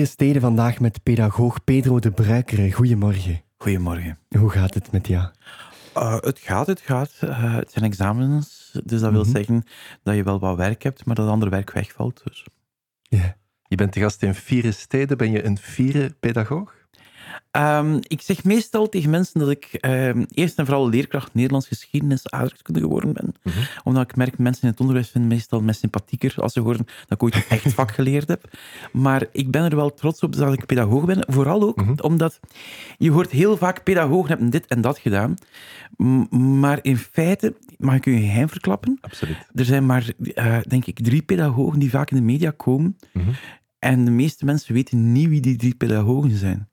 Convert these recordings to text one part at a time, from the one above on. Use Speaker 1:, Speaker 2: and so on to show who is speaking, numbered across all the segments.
Speaker 1: Vieren Steden vandaag met pedagoog Pedro de Bruikere. Goedemorgen.
Speaker 2: Goedemorgen.
Speaker 1: Hoe gaat het met jou?
Speaker 2: Uh, het gaat, het gaat. Uh, het zijn examens, dus dat wil
Speaker 1: Mhm.
Speaker 2: zeggen dat je wel wat werk hebt, maar dat ander werk wegvalt. Dus.
Speaker 1: Ja.
Speaker 3: Je bent de gast in Vieren Steden. Ben je een vieren pedagoog?
Speaker 2: Ehm, ik zeg meestal tegen mensen dat ik ehm, eerst en vooral leerkracht Nederlands geschiedenis aardrijkskunde geworden ben.
Speaker 3: Mhm.
Speaker 2: Omdat ik merk, mensen in het onderwijs vinden meestal mij sympathieker als ze horen dat ik ooit een echt vak geleerd heb. Maar ik ben er wel trots op dat ik pedagoog ben. Vooral ook
Speaker 3: Mhm.
Speaker 2: omdat je hoort heel vaak pedagogen hebben dit en dat gedaan. Maar in feite, mag ik u een geheim verklappen?
Speaker 3: Absoluut.
Speaker 2: Er zijn maar, eh, denk ik, drie pedagogen die vaak in de media komen.
Speaker 3: Mhm.
Speaker 2: En de meeste mensen weten niet wie die drie pedagogen zijn.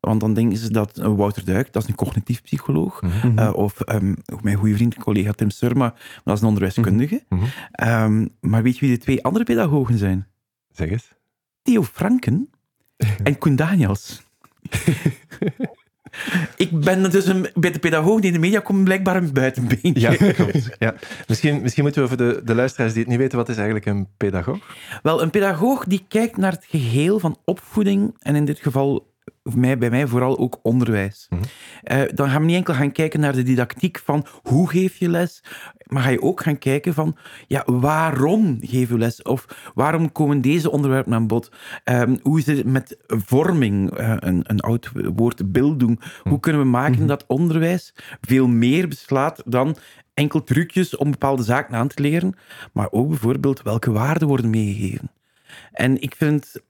Speaker 2: Want dan denken ze dat eh, Wouter Duik, dat is een cognitief psycholoog.
Speaker 3: Mhm.
Speaker 2: eh, of ehm, mijn goede vriend en collega Tim Surma, dat is een onderwijskundige.
Speaker 3: Mhm.
Speaker 2: Ehm, maar weet je wie de twee andere pedagogen zijn?
Speaker 3: Zeg eens.
Speaker 2: Theo Franken en Koen Daniels. ik ben dus een, bij de pedagoog die in de media komt blijkbaar een buitenbeen.
Speaker 3: Ja, klopt. Ja. Misschien, misschien moeten we voor de, de luisteraars die het niet weten, wat is eigenlijk een pedagoog?
Speaker 2: Wel, een pedagoog die kijkt naar het geheel van opvoeding en in dit geval mij, bij mij vooral ook onderwijs.
Speaker 3: Mhm.
Speaker 2: Eh, dan gaan we niet enkel gaan kijken naar de didactiek van hoe geef je les, maar ga je ook gaan kijken van ja, waarom geef je les? Of waarom komen deze onderwerpen aan bod? Ehm, hoe is het met vorming? Eh, een, een oud woord, beelddoen. Hoe kunnen we maken dat onderwijs veel meer beslaat dan enkel trucjes om bepaalde zaken aan te leren, maar ook bijvoorbeeld welke waarden worden meegegeven. En ik vind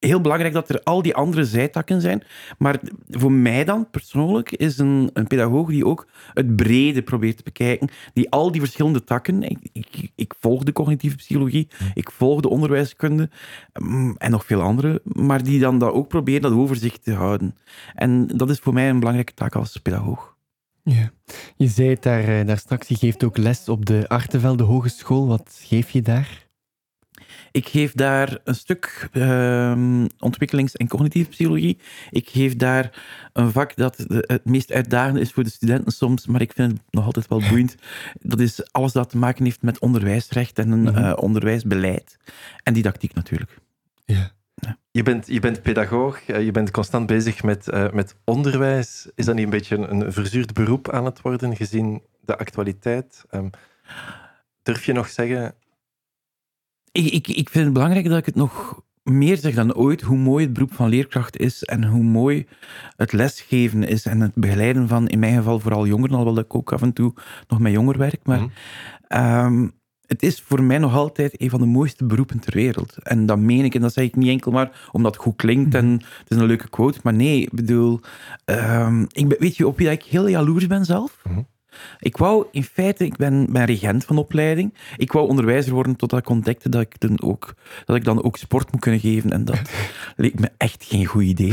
Speaker 2: heel belangrijk dat er al die andere zijtakken zijn. Maar voor mij dan, persoonlijk, is een, een pedagoog die ook het brede probeert te bekijken. Die al die verschillende takken... Ik, ik, volg de cognitieve psychologie, ik volg de onderwijskunde mm, en nog veel andere. Maar die dan dat ook proberen dat overzicht te houden. En dat is voor mij een belangrijke taak als pedagoog.
Speaker 1: Ja. Je zei het daar, eh, daar straks, je geeft ook les op de Artevelde Hogeschool. Wat geef je daar?
Speaker 2: Ik geef daar een stuk ehm, ontwikkelings- en cognitieve psychologie. Ik geef daar een vak dat het meest uitdagend is voor de studenten soms, maar ik vind het nog altijd wel boeiend. Dat is alles dat te maken heeft met onderwijsrecht en
Speaker 1: Mhm.
Speaker 2: eh, onderwijsbeleid. En didactiek natuurlijk.
Speaker 1: Ja.
Speaker 3: Je bent, je bent pedagoog, eh, je bent constant bezig met, eh, met onderwijs. Is dat niet een beetje een, een verzuurd beroep aan het worden, gezien de actualiteit? Ehm, durf je nog zeggen...
Speaker 2: Ik, ik, ik vind het belangrijk dat ik het nog meer zeg dan ooit, hoe mooi het beroep van leerkracht is en hoe mooi het lesgeven is en het begeleiden van, in mijn geval vooral jongeren, alhoewel ik ook af en toe nog met jonger werk, maar
Speaker 3: Mhm.
Speaker 2: ehm, het is voor mij nog altijd een van de mooiste beroepen ter wereld. En dat meen ik, en dat zeg ik niet enkel maar omdat het goed klinkt en het is een leuke quote, maar nee, ik bedoel, ehm, ik ben, weet je op wie dat ik heel jaloers ben zelf?
Speaker 3: Mhm.
Speaker 2: Ik wou in feite, ik ben, ben regent van opleiding. Ik wou onderwijzer worden totdat ik ontdekte dat ik, dan ook, dat ik dan ook sport moet kunnen geven. En dat leek me echt geen goed idee.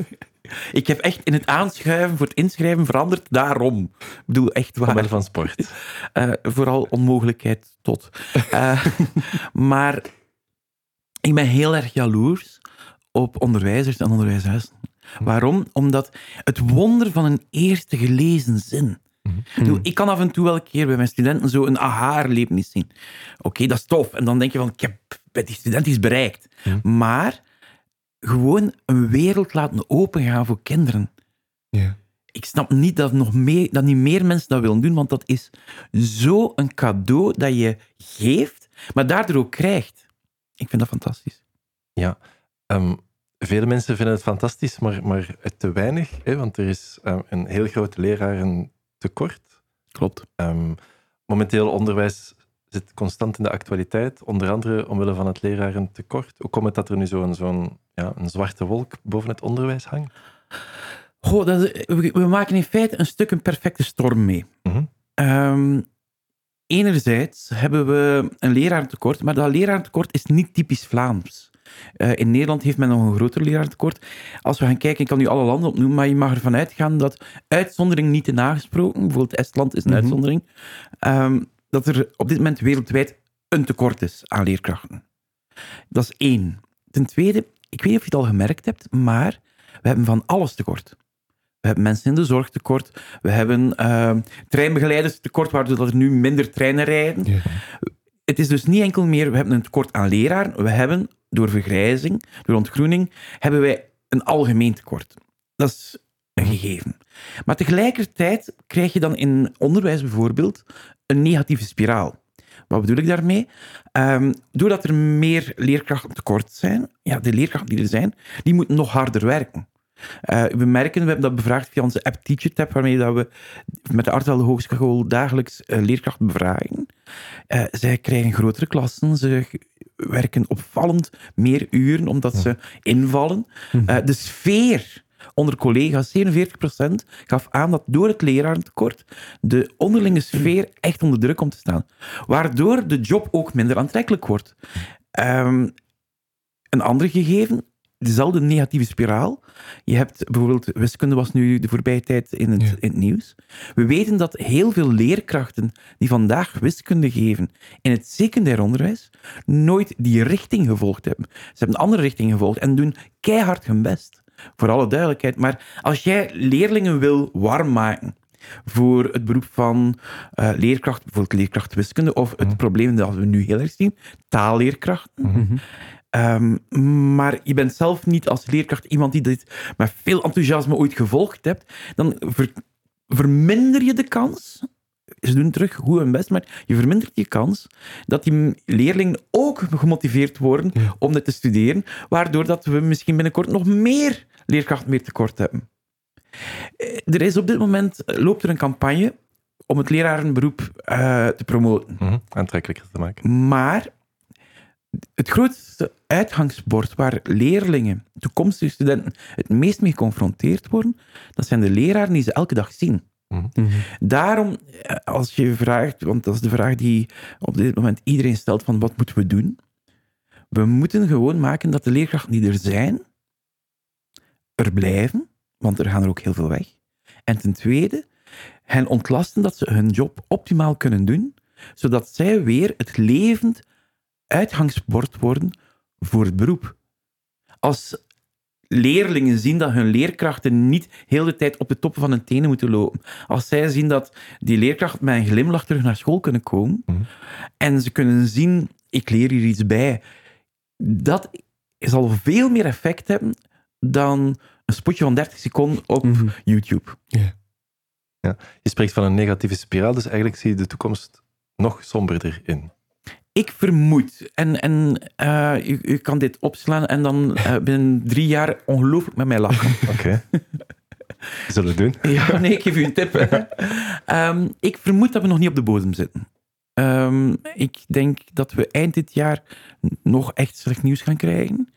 Speaker 2: ik heb echt in het aanschuiven voor het inschrijven veranderd daarom. Ik bedoel, echt waar.
Speaker 3: Omwille van sport.
Speaker 2: Eh, vooral onmogelijkheid tot. Eh, maar ik ben heel erg jaloers op onderwijzers en onderwijshuizen. Waarom? Omdat het wonder van een eerste gelezen zin. Ik bedoel, Ik kan af en toe wel een keer bij mijn studenten zo een aha-erlevenis zien. Oké, dat is tof. En dan denk je van, ik heb bij die student iets bereikt. Maar gewoon een wereld laten opengaan voor kinderen
Speaker 1: Ja.
Speaker 2: ik snap niet dat, nog meer, dat niet meer mensen dat willen doen, want dat is zo een cadeau dat je geeft, maar daardoor ook krijgt. Ik vind dat fantastisch.
Speaker 3: Ja. Ehm, vele mensen vinden het fantastisch, maar, maar te weinig. Hè, want er is ehm, een heel groot lerarentekort.
Speaker 2: Klopt.
Speaker 3: Ehm, momenteel onderwijs zit constant in de actualiteit, onder andere omwille van het lerarentekort. Hoe komt het dat er nu zo'n zo'n ja, een zwarte wolk boven het onderwijs hangt?
Speaker 2: Goh, dat is- we, we maken in feite een stuk een perfecte storm mee.
Speaker 3: Mhm.
Speaker 2: Ehm, enerzijds hebben we een lerarentekort, maar dat lerarentekort is niet typisch Vlaams. Eh, in Nederland heeft men nog een groter lerarentekort. Als we gaan kijken, ik kan nu alle landen opnoemen, maar je mag ervan uitgaan dat uitzondering niet te nagesproken, bijvoorbeeld Estland is een
Speaker 1: Mhm.
Speaker 2: uitzondering, ehm, dat er op dit moment wereldwijd een tekort is aan leerkrachten. Dat is één. Ten tweede, ik weet niet of je het al gemerkt hebt, maar we hebben van alles tekort. We hebben mensen in de zorg tekort. We hebben ehm, treinbegeleiders tekort, waardoor dat er nu minder treinen rijden.
Speaker 1: Ja.
Speaker 2: Het is dus niet enkel meer, we hebben een tekort aan leraren, we hebben door vergrijzing, door ontgroening, hebben wij een algemeen tekort. Dat is een gegeven. Maar tegelijkertijd krijg je dan in onderwijs bijvoorbeeld een negatieve spiraal. Wat bedoel ik daarmee? Ehm, doordat er meer leerkrachten tekort zijn, ja, de leerkrachten die er zijn, die moeten nog harder werken. Uh, we merken, we hebben dat bevraagd via onze app TeacherTap, waarmee dat we met de Artelde Hogeschool dagelijks uh, leerkrachten bevragen. Uh, zij krijgen grotere klassen, ze werken opvallend meer uren, omdat ze invallen. Mhm. de sfeer onder collega's, 47% gaf aan dat door het lerarentekort de onderlinge sfeer echt onder druk komt te staan. Waardoor de job ook minder aantrekkelijk wordt. Um, een ander gegeven, dezelfde negatieve spiraal. Je hebt bijvoorbeeld, wiskunde was nu de voorbije tijd in het, in het, nieuws. We weten dat heel veel leerkrachten die vandaag wiskunde geven in het secundair onderwijs, nooit die richting gevolgd hebben. Ze hebben een andere richting gevolgd en doen keihard hun best. Voor alle duidelijkheid. Maar als jij leerlingen wil warm maken voor het beroep van uh, leerkracht, bijvoorbeeld leerkracht wiskunde, of het mhm. probleem dat we nu heel erg zien, taalleerkrachten. Mhm. Um, maar je bent zelf niet als leerkracht iemand die dit met veel enthousiasme ooit gevolgd hebt, dan ver, verminder je de kans. Ze doen terug goed hun best, maar je vermindert je kans dat die leerlingen ook gemotiveerd worden om dit te studeren, waardoor dat we misschien binnenkort nog meer leerkrachten meer tekort hebben. Eh, er is op dit moment, eh, loopt er een campagne om het lerarenberoep uh, te promoten.
Speaker 3: Mm -hmm. Aantrekkelijker te maken.
Speaker 2: Maar het grootste uitgangsbord waar leerlingen, toekomstige studenten, het meest mee geconfronteerd worden, dat zijn de leraren die ze elke dag zien. Mhm. Mhm. Daarom, eh, als je vraagt, want dat is de vraag die op dit moment iedereen stelt van wat moeten we doen? We moeten gewoon maken dat de leerkrachten die er zijn, er blijven, want er gaan er ook heel veel weg. En ten tweede, hen ontlasten dat ze hun job optimaal kunnen doen, zodat zij weer het levend uitgangsbord worden voor het beroep. Als leerlingen zien dat hun leerkrachten niet heel de tijd op de toppen van hun tenen moeten lopen. Als zij zien dat die leerkrachten met een glimlach terug naar school kunnen komen mhm. en ze kunnen zien, ik leer hier iets bij, dat zal veel meer effect hebben dan een spotje van 30 seconden op mhm. YouTube.
Speaker 3: Ja. Je spreekt van een negatieve spiraal, dus eigenlijk zie je de toekomst nog somberder in.
Speaker 2: Ik vermoed, en, en uh, u, u, kan dit opslaan en dan uh, binnen drie jaar ongelooflijk met mij lachen.
Speaker 3: Oké. Okay. Zullen we doen?
Speaker 2: ja, nee, ik geef u een tip. um, ik vermoed dat we nog niet op de bodem zitten. Um, ik denk dat we eind dit jaar nog echt slecht nieuws gaan krijgen.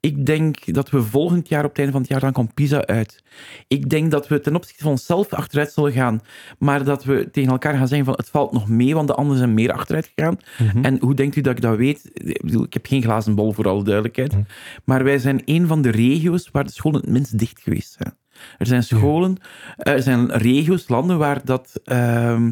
Speaker 2: Ik denk dat we volgend jaar, op het einde van het jaar, dan komt PISA uit. Ik denk dat we ten opzichte van onszelf achteruit zullen gaan, maar dat we tegen elkaar gaan zeggen van het valt nog mee, want de anderen zijn meer achteruit gegaan. Mhm. En hoe denkt u dat ik dat weet? Ik, bedoel, ik heb geen glazen bol, voor alle duidelijkheid. Mhm. Maar wij zijn een van de regio's waar de scholen het minst dicht geweest zijn. Er zijn scholen, er zijn regio's, landen waar dat, uh,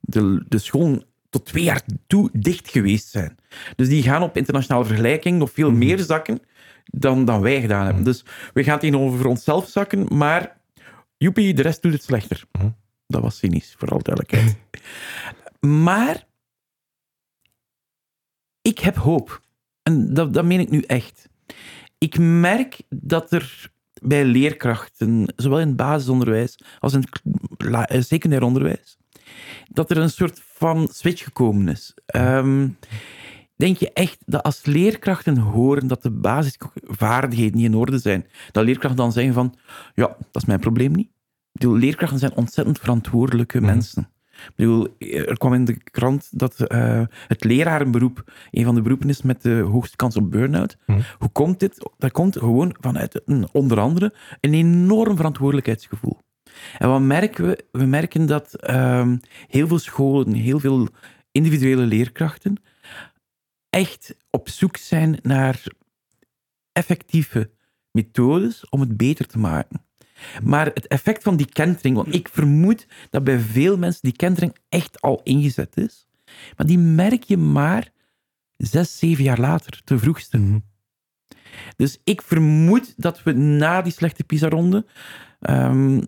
Speaker 2: de, de scholen tot twee jaar toe dicht geweest zijn. Dus die gaan op internationale vergelijking nog veel mhm. meer zakken dan, dan wij gedaan hebben. Mhm. Dus we gaan tegenover onszelf zakken, maar joepie, de rest doet het slechter. Mhm. Dat was cynisch, vooral duidelijkheid. maar ik heb hoop. En dat, dat meen ik nu echt. Ik merk dat er bij leerkrachten, zowel in het basisonderwijs als in het secundair onderwijs, dat er een soort van switch gekomen is. Um, Denk je echt dat als leerkrachten horen dat de basisvaardigheden niet in orde zijn, dat leerkrachten dan zeggen van, ja, dat is mijn probleem niet? Ik bedoel, leerkrachten zijn ontzettend verantwoordelijke mhm. mensen. Ik bedoel, er kwam in de krant dat uh, het lerarenberoep een van de beroepen is met de hoogste kans op burn-out. Mhm. Hoe komt dit? Dat komt gewoon vanuit, onder andere, een enorm verantwoordelijkheidsgevoel. En wat merken we? We merken dat uh, heel veel scholen, heel veel individuele leerkrachten echt op zoek zijn naar effectieve methodes om het beter te maken. Maar het effect van die kentering, want ik vermoed dat bij veel mensen die kentering echt al ingezet is, maar die merk je maar zes, zeven jaar later, te vroegste. Mhm. Dus ik vermoed dat we na die slechte PISA-ronde, ehm,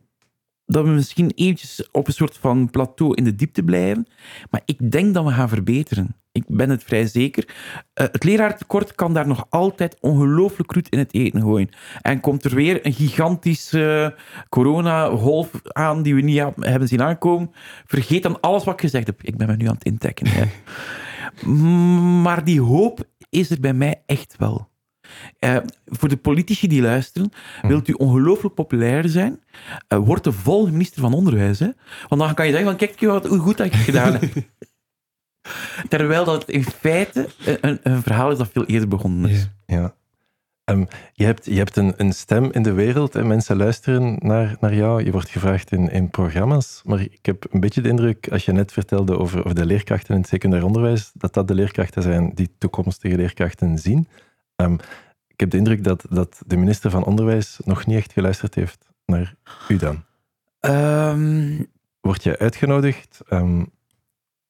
Speaker 2: dat we misschien eventjes op een soort van plateau in de diepte blijven. Maar ik denk dat we gaan verbeteren. Ik ben het vrij zeker. Uh, het leraartekort kan daar nog altijd ongelooflijk goed in het eten gooien. En komt er weer een gigantische corona-golf aan die we niet hebben zien aankomen. Vergeet dan alles wat ik gezegd heb. Ik ben me nu aan het intekken. maar die hoop is er bij mij echt wel. Uh, voor de politici die luisteren, wilt u ongelooflijk populair zijn, uh, word de volgende minister van Onderwijs. Hè? Want dan kan je zeggen van, kijk wat, hoe goed dat ik het gedaan heb. Terwijl dat in feite een, een, verhaal is dat veel eerder begonnen is.
Speaker 3: Ja. Um, je hebt, je hebt een, een stem in de wereld en mensen luisteren naar, naar jou. Je wordt gevraagd in, in programma's. Maar ik heb een beetje de indruk, als je net vertelde over, over de leerkrachten in het secundair onderwijs, dat dat de leerkrachten zijn die toekomstige leerkrachten zien. Um, ik heb de indruk dat, dat de minister van Onderwijs nog niet echt geluisterd heeft naar u dan. Um, Word je uitgenodigd?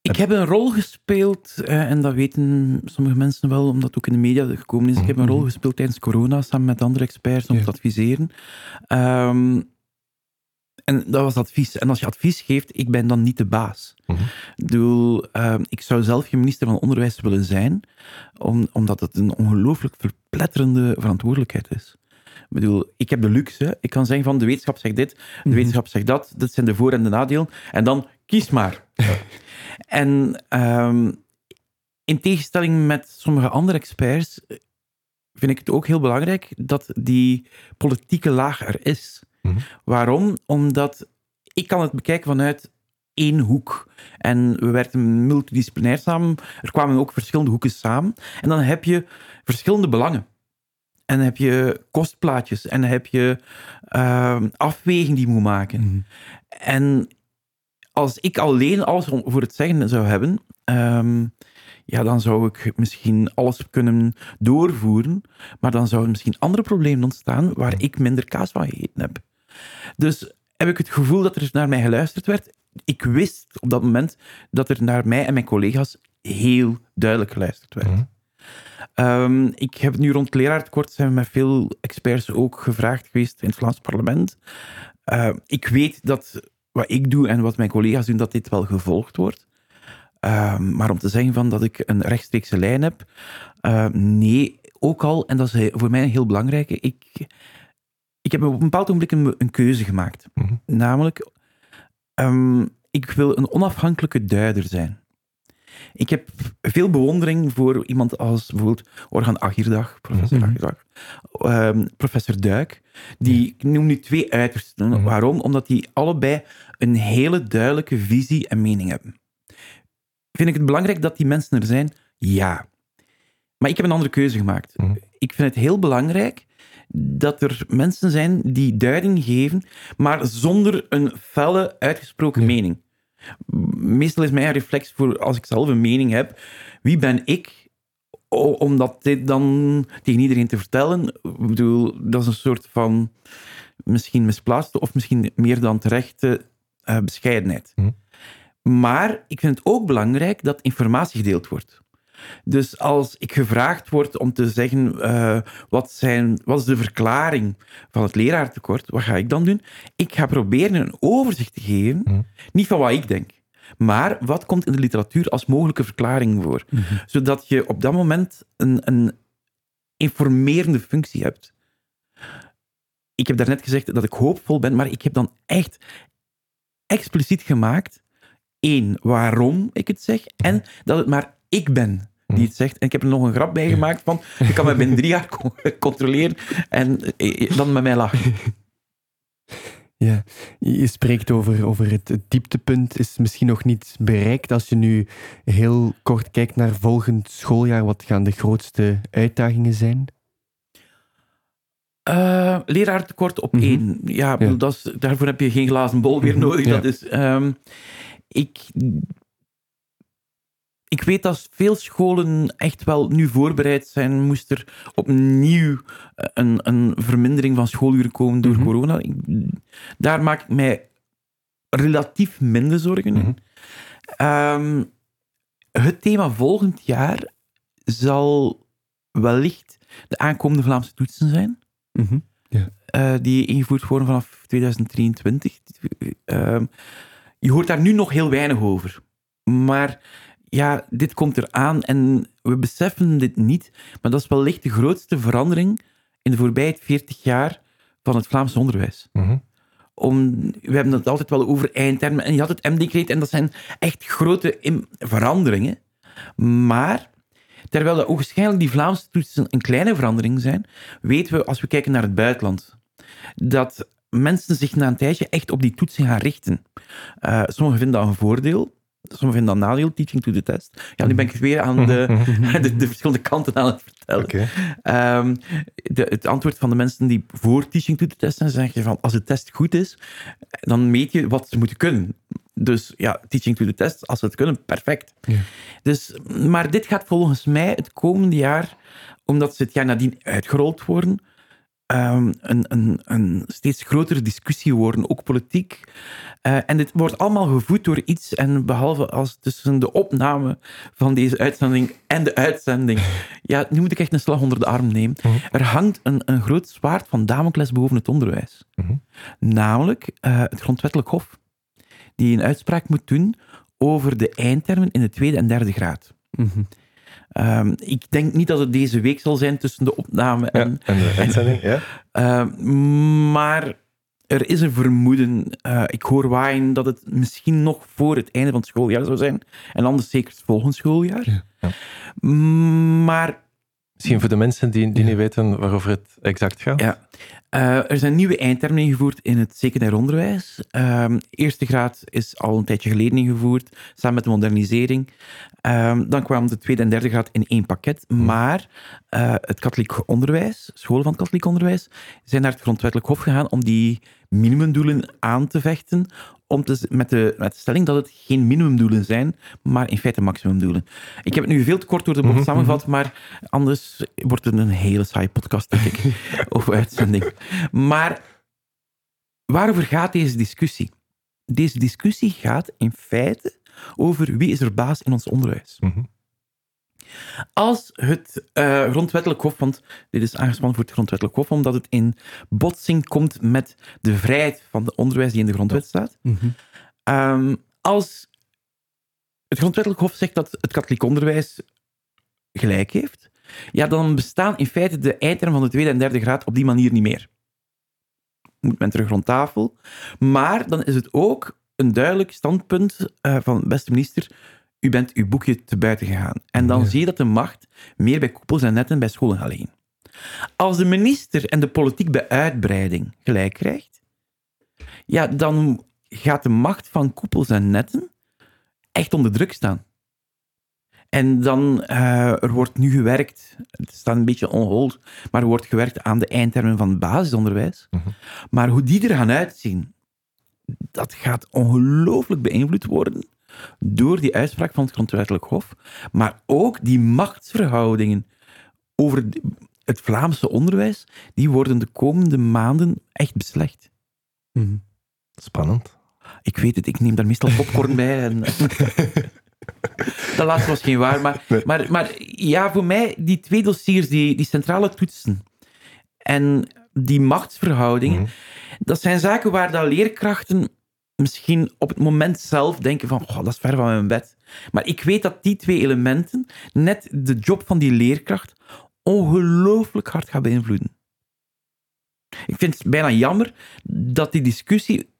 Speaker 2: Ik heb een rol gespeeld, eh, en dat weten sommige mensen wel, omdat het ook in de media gekomen is. Ik heb een rol mhm. gespeeld tijdens corona, samen met andere experts, om te adviseren. Um, en dat was advies. En als je advies geeft, ik ben dan niet de baas. Mhm. Ik bedoel, ehm, ik zou zelf geen minister van Onderwijs willen zijn, om, omdat het een ongelooflijk verpletterende verantwoordelijkheid is. Ik bedoel, ik heb de luxe. Ik kan zeggen van de wetenschap zegt dit, de mhm. wetenschap zegt dat. Dat zijn de voor- en de nadelen. En dan kies maar. En um, in tegenstelling met sommige andere experts vind ik het ook heel belangrijk dat die politieke laag er is. Mhm. Waarom? Omdat ik kan het bekijken vanuit één hoek. En we werken multidisciplinair samen. Er kwamen ook verschillende hoeken samen. En dan heb je verschillende belangen. En dan heb je kostplaatjes. En dan heb je uh, afweging die je moet maken. Mhm. En als ik alleen alles voor het zeggen zou hebben, ehm, ja, dan zou ik misschien alles kunnen doorvoeren, maar dan zouden misschien andere problemen ontstaan waar ik minder kaas van gegeten heb. Dus heb ik het gevoel dat er naar mij geluisterd werd. Ik wist op dat moment dat er naar mij en mijn collega's heel duidelijk geluisterd werd. Mhm. Ehm, ik heb nu rond leraartekort zijn we met veel experts ook gevraagd geweest in het Vlaams parlement. Uh, ik weet dat wat ik doe en wat mijn collega's doen, dat dit wel gevolgd wordt. Ehm, maar om te zeggen van dat ik een rechtstreekse lijn heb, ehm, nee, ook al, en dat is voor mij een heel belangrijke, ik, ik heb op een bepaald ogenblik een, een keuze gemaakt. Mhm. Namelijk, um, ik wil een onafhankelijke duider zijn. Ik heb veel bewondering voor iemand als bijvoorbeeld Orhan Agirdag, professor mm -hmm. professor Duik. Die, ik noem nu twee uitersten. Mhm. Waarom? Omdat die allebei een hele duidelijke visie en mening hebben. Vind ik het belangrijk dat die mensen er zijn? Ja. Maar ik heb een andere keuze gemaakt. Mhm. Ik vind het heel belangrijk dat er mensen zijn die duiding geven, maar zonder een felle, uitgesproken mening. Meestal is mijn reflex voor als ik zelf een mening heb, wie ben ik om dat dit dan tegen iedereen te vertellen? Ik bedoel, dat is een soort van misschien misplaatste of misschien meer dan terechte uh, bescheidenheid. Hm. Maar ik vind het ook belangrijk dat informatie gedeeld wordt. Dus als ik gevraagd word om te zeggen uh, wat, zijn, wat is de verklaring van het leraartekort, wat ga ik dan doen? Ik ga proberen een overzicht te geven, hm. niet van wat ik denk, maar wat komt in de literatuur als mogelijke verklaring voor? Mhm. Zodat je op dat moment een, een informerende functie hebt. Ik heb daarnet gezegd dat ik hoopvol ben, maar ik heb dan echt expliciet gemaakt, één, waarom ik het zeg, en dat het maar ik ben die het zegt. En ik heb er nog een grap bij gemaakt van, je kan mij binnen drie jaar controleren en eh, eh, dan met mij lachen.
Speaker 1: Ja, je spreekt over, over het, dieptepunt is misschien nog niet bereikt. Als je nu heel kort kijkt naar volgend schooljaar, wat gaan de grootste uitdagingen zijn?
Speaker 2: Uh, leraartekort op mm één. Ja, Dat is, daarvoor heb je geen glazen bol meer mhm. nodig. Dat is, um, ik ik weet dat veel scholen echt wel nu voorbereid zijn. Moest er opnieuw eh, een, een vermindering van schooluren komen door mhm. corona. daar maak ik mij relatief minder zorgen in. Mhm. Ehm, het thema volgend jaar zal wellicht de aankomende Vlaamse toetsen zijn. Mhm.
Speaker 1: Ja.
Speaker 2: eh, die ingevoerd worden vanaf 2023. Ehm, je hoort daar nu nog heel weinig over. Maar ja, dit komt eraan en we beseffen dit niet. Maar dat is wellicht de grootste verandering in de voorbije 40 jaar van het Vlaams onderwijs.
Speaker 3: Mhm.
Speaker 2: Om, we hebben het altijd wel over eindtermen. En je had het M-decreet en dat zijn echt grote veranderingen. Maar terwijl dat waarschijnlijk die Vlaamse toetsen een kleine verandering zijn, weten we als we kijken naar het buitenland dat mensen zich na een tijdje echt op die toetsen gaan richten. Eh, sommigen vinden dat een voordeel, sommigen vinden dat nadeel, teaching to the test. Ja, nu ben ik weer aan de, de, de verschillende kanten aan het vertellen. Ehm, de, het antwoord van de mensen die voor teaching to the test zijn, zeggen van als de test goed is, dan meet je wat ze moeten kunnen. Dus ja, teaching to the test, als ze het kunnen, perfect.
Speaker 1: Ja.
Speaker 2: Dus, maar dit gaat volgens mij het komende jaar, omdat ze het jaar nadien uitgerold worden, ehm, een, een, een steeds grotere discussie worden, ook politiek. Eh, en dit wordt allemaal gevoed door iets, en behalve als tussen de opname van deze uitzending en de uitzending, ja, nu moet ik echt een slag onder de arm nemen. Er hangt een, een groot zwaard van Damocles boven het onderwijs.
Speaker 3: Mhm.
Speaker 2: Namelijk eh, het Grondwettelijk Hof, die een uitspraak moet doen over de eindtermen in de tweede en derde graad.
Speaker 1: Mhm.
Speaker 2: Ehm, ik denk niet dat het deze week zal zijn tussen de opname
Speaker 3: Ja,
Speaker 2: en,
Speaker 3: en de uitzending, ja?
Speaker 2: Ehm, maar er is een vermoeden. eh, ik hoor waaien dat het misschien nog voor het einde van het schooljaar zou zijn. En anders zeker het volgende schooljaar.
Speaker 1: Ja.
Speaker 3: Ja.
Speaker 2: Maar
Speaker 3: Misschien voor de mensen die, die niet weten waarover het exact gaat.
Speaker 2: Ja. Eh, er zijn nieuwe eindtermen ingevoerd in het secundair onderwijs. Ehm, eerste graad is al een tijdje geleden ingevoerd, samen met de modernisering. Ehm, dan kwam de tweede en derde graad in één pakket. Maar eh, het katholiek onderwijs, scholen van het katholiek onderwijs, zijn naar het grondwettelijk hof gegaan om die minimumdoelen aan te vechten. Om te, met, de, met de stelling dat het geen minimumdoelen zijn, maar in feite maximumdoelen. Ik heb het nu veel te kort door de bocht
Speaker 3: Mhm,
Speaker 2: samengevat, maar anders wordt het een hele saaie podcast, denk ik, of uitzending. Maar waarover gaat deze discussie? Deze discussie gaat in feite over wie is er baas in ons onderwijs.
Speaker 3: Mhm.
Speaker 2: Als het eh, grondwettelijk hof, want dit is aangespannen voor het grondwettelijk hof, omdat het in botsing komt met de vrijheid van het onderwijs die in de grondwet staat.
Speaker 1: Mhm.
Speaker 2: Ehm, als het grondwettelijk hof zegt dat het katholiek onderwijs gelijk heeft, ja, dan bestaan in feite de eindtermen van de tweede en derde graad op die manier niet meer. Moet men terug rond tafel. Maar dan is het ook een duidelijk standpunt eh, van beste minister, u bent uw boekje te buiten gegaan. En dan
Speaker 1: Ja.
Speaker 2: zie je dat de macht meer bij koepels en netten bij scholen gaat liggen. Als de minister en de politiek bij uitbreiding gelijk krijgt, ja, dan gaat de macht van koepels en netten echt onder druk staan. En dan, eh, er wordt nu gewerkt, het staat een beetje on hold, maar er wordt gewerkt aan de eindtermen van het basisonderwijs.
Speaker 3: Mhm.
Speaker 2: Maar hoe die er gaan uitzien, dat gaat ongelooflijk beïnvloed worden door die uitspraak van het grondwettelijk hof, maar ook die machtsverhoudingen over het Vlaamse onderwijs, die worden de komende maanden echt beslecht.
Speaker 1: Mhm.
Speaker 3: Spannend.
Speaker 2: Ik weet het, ik neem daar meestal popcorn bij. En... dat laatste was geen waar, maar, maar, maar ja, voor mij, die twee dossiers, die, die centrale toetsen en die machtsverhoudingen,
Speaker 3: Mhm.
Speaker 2: dat zijn zaken waar dat leerkrachten misschien op het moment zelf denken van, oh, dat is ver van mijn bed. Maar ik weet dat die twee elementen net de job van die leerkracht ongelooflijk hard gaan beïnvloeden. Ik vind het bijna jammer dat die discussie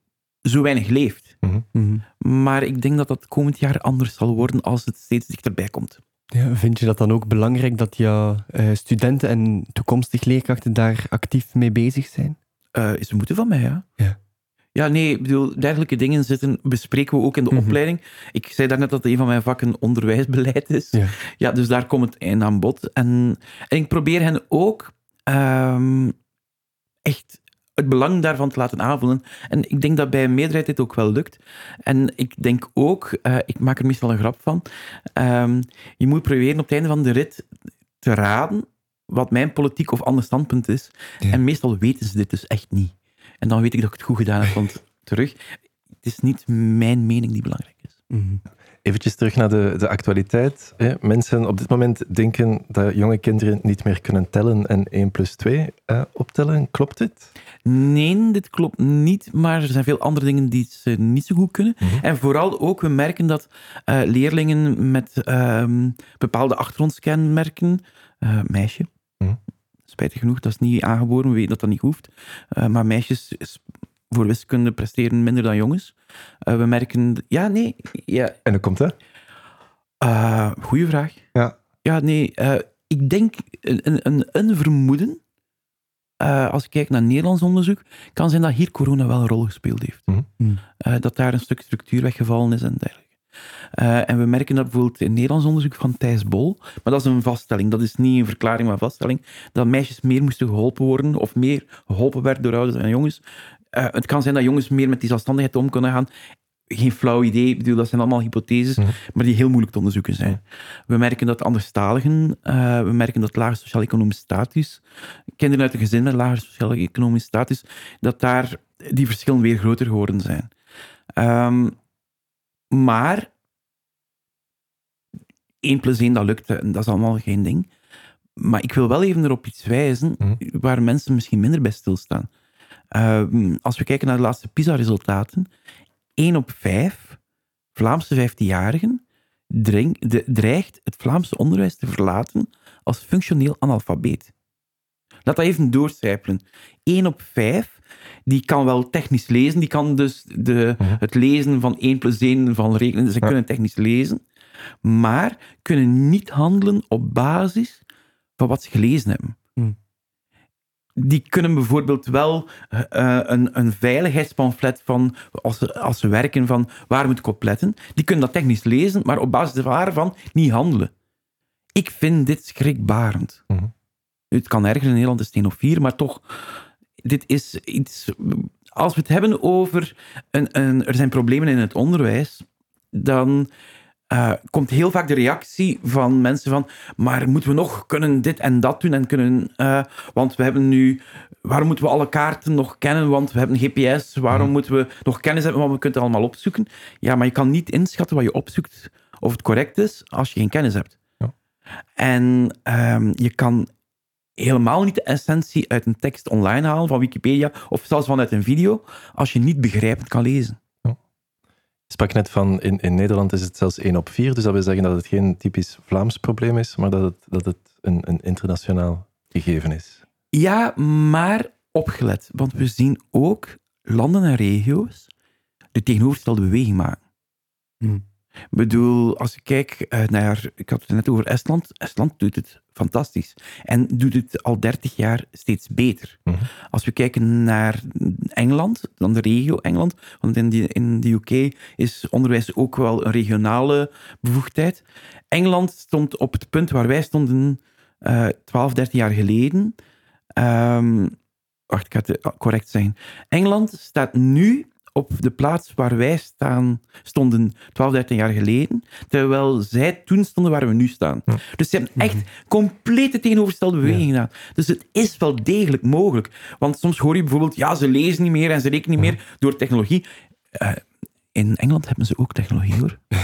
Speaker 2: zo weinig leeft.
Speaker 1: Mhm.
Speaker 2: Maar ik denk dat dat komend jaar anders zal worden als het steeds dichterbij komt.
Speaker 1: Ja, vind je dat dan ook belangrijk dat ja, eh, studenten en toekomstig leerkrachten daar actief mee bezig zijn?
Speaker 2: Eh, is een moeten van mij, ja.
Speaker 1: Ja.
Speaker 2: Ja, nee, ik bedoel, dergelijke dingen zitten, bespreken we ook in de
Speaker 1: Mhm.
Speaker 2: opleiding. Ik zei daarnet dat een van mijn vakken onderwijsbeleid is.
Speaker 1: Ja.
Speaker 2: Ja, dus daar komt het eind aan bod. En, en ik probeer hen ook ehm, echt het belang daarvan te laten aanvoelen. En ik denk dat bij een meerderheid dit ook wel lukt. En ik denk ook, eh, ik maak er meestal een grap van, ehm, je moet proberen op het einde van de rit te raden wat mijn politiek of ander standpunt is.
Speaker 1: Ja.
Speaker 2: En meestal weten ze dit dus echt niet. En dan weet ik dat ik het goed gedaan heb, want terug, het is niet mijn mening die belangrijk is.
Speaker 1: Mhm.
Speaker 3: Eventjes terug naar de, de actualiteit. Hè. Mensen op dit moment denken dat jonge kinderen niet meer kunnen tellen en 1 plus 2 eh, optellen. Klopt dit?
Speaker 2: Nee, dit klopt niet, maar er zijn veel andere dingen die ze niet zo goed kunnen.
Speaker 3: Mhm.
Speaker 2: En vooral ook, we merken dat eh, leerlingen met ehm, bepaalde achtergrondkenmerken, eh, meisje,
Speaker 3: Mhm.
Speaker 2: Spijtig genoeg, dat is niet aangeboren, we weten dat dat niet hoeft, Eh, maar meisjes is- voor wiskunde presteren minder dan jongens. Eh, we merken, ja, nee, ja,
Speaker 3: En hoe komt dat?
Speaker 2: eh goeie vraag.
Speaker 3: Ja.
Speaker 2: Ja, nee, eh, ik denk een, een, een, een vermoeden, eh, als ik kijk naar Nederlands onderzoek, kan zijn dat hier corona wel een rol gespeeld heeft.
Speaker 3: Mhm.
Speaker 2: Eh, dat daar een stuk structuur weggevallen is en dergelijke. Eh, en we merken dat bijvoorbeeld in Nederlands onderzoek van Thijs Bol, maar dat is een vaststelling, dat is niet een verklaring, maar een vaststelling, dat meisjes meer moesten geholpen worden, of meer geholpen werden door ouders en jongens. Eh, het kan zijn dat jongens meer met die zelfstandigheid om kunnen gaan. Geen flauw idee, ik bedoel, dat zijn allemaal hypotheses,
Speaker 3: Mhm.
Speaker 2: maar die heel moeilijk te onderzoeken zijn. We merken dat anderstaligen, eh, we merken dat lage sociaal-economische status, kinderen uit een gezin met lage sociaal-economische status, dat daar die verschillen weer groter geworden zijn. Ehm, maar 1 plus 1, dat lukt, en dat is allemaal geen ding. Maar ik wil wel even erop iets wijzen
Speaker 3: Mhm.
Speaker 2: waar mensen misschien minder bij stilstaan. Ehm, als we kijken naar de laatste PISA-resultaten, 1 op 5 Vlaamse 15-jarigen dreng- de- dreigt het Vlaamse onderwijs te verlaten als functioneel analfabeet. Laat dat even doorcijpelen. 1 op 5, die kan wel technisch lezen, die kan dus de,
Speaker 3: Mhm.
Speaker 2: het lezen van 1 plus 1 van rekenen, ze
Speaker 3: Ja.
Speaker 2: kunnen technisch lezen, maar kunnen niet handelen op basis van wat ze gelezen hebben.
Speaker 1: Hmm.
Speaker 2: Die kunnen bijvoorbeeld wel eh, eh, een, een veiligheidspamflet van, als ze, als ze werken, van waar moet ik op letten. Die kunnen dat technisch lezen, maar op basis waarvan niet handelen. Ik vind dit schrikbarend.
Speaker 3: Mhm.
Speaker 2: Het kan erger in Nederland, is het 1 of 4, maar toch, dit is iets... Als we het hebben over, een, een, er zijn problemen in het onderwijs, dan eh, komt heel vaak de reactie van mensen van, maar moeten we nog kunnen dit en dat doen en kunnen, eh, want we hebben nu, waarom moeten we alle kaarten nog kennen, want we hebben GPS, waarom
Speaker 3: Mhm.
Speaker 2: moeten we nog kennis hebben, want we kunnen het allemaal opzoeken. Ja, maar je kan niet inschatten wat je opzoekt, of het correct is, als je geen kennis hebt.
Speaker 3: Ja.
Speaker 2: En ehm, je kan helemaal niet de essentie uit een tekst online halen, van Wikipedia, of zelfs vanuit een video, als je niet begrijpend kan lezen.
Speaker 3: Sprak net van in, in Nederland is het zelfs 1 op 4, dus dat wil zeggen dat het geen typisch Vlaams probleem is, maar dat het, dat het een, een internationaal gegeven is.
Speaker 2: Ja, maar opgelet. Want we zien ook landen en regio's de tegenovergestelde beweging maken.
Speaker 1: Hmm.
Speaker 2: Ik bedoel, als ik kijk eh, naar, ik had het net over Estland. Estland doet het fantastisch. En doet het al 30 jaar steeds beter.
Speaker 3: Mhm.
Speaker 2: Als we kijken naar Engeland, dan de regio Engeland, want in, die, in de UK is onderwijs ook wel een regionale bevoegdheid. Engeland stond op het punt waar wij stonden eh 12, 13 jaar geleden. Ehm, wacht, ik ga het eh, correct zijn. Engeland staat nu op de plaats waar wij staan, stonden 12, 13 jaar geleden, terwijl zij toen stonden waar we nu staan.
Speaker 3: Ja.
Speaker 2: Dus ze hebben echt complete tegenovergestelde beweging gedaan. Dus het is wel degelijk mogelijk. Want soms hoor je bijvoorbeeld, ja, ze lezen niet meer en ze rekenen niet meer door technologie. Eh, in Engeland hebben ze ook technologie, hoor.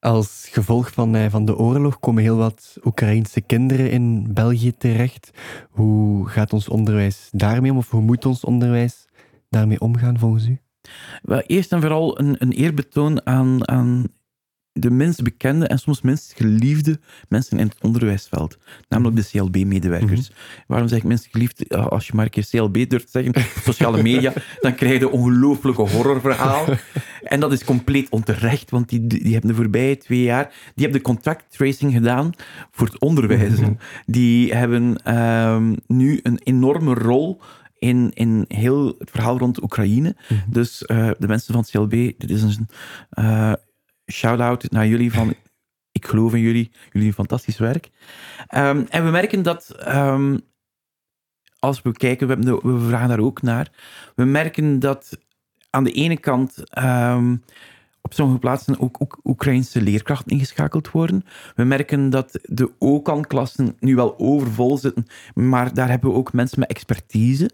Speaker 1: Als gevolg van, eh, van de oorlog komen heel wat Oekraïense kinderen in België terecht. Hoe gaat ons onderwijs daarmee om? Of hoe moet ons onderwijs daarmee omgaan volgens u?
Speaker 2: Wel, eerst en vooral een, een eerbetoon aan, aan de minst bekende en soms minst geliefde mensen in het onderwijsveld. Namelijk de CLB-medewerkers. Waarom zeg ik minst geliefd? Als je maar een keer CLB durft zeggen, op sociale media, dan krijg je een ongelooflijke horrorverhaal. En dat is compleet onterecht, want die, die hebben de voorbije twee jaar, die hebben de contact tracing gedaan voor het onderwijs. Die hebben ehm, nu een enorme rol in, in heel het verhaal rond Oekraïne. Dus eh, de mensen van het CLB, dit is een eh, shout-out naar jullie van ik geloof in jullie, jullie doen fantastisch werk. Ehm, en we merken dat ehm, als we kijken, we, de- we vragen daar ook naar, we merken dat aan de ene kant ehm, op sommige plaatsen ook Oek- Oekraïnse leerkrachten ingeschakeld worden. We merken dat de OKAN-klassen nu wel overvol zitten, maar daar hebben we ook mensen met expertise.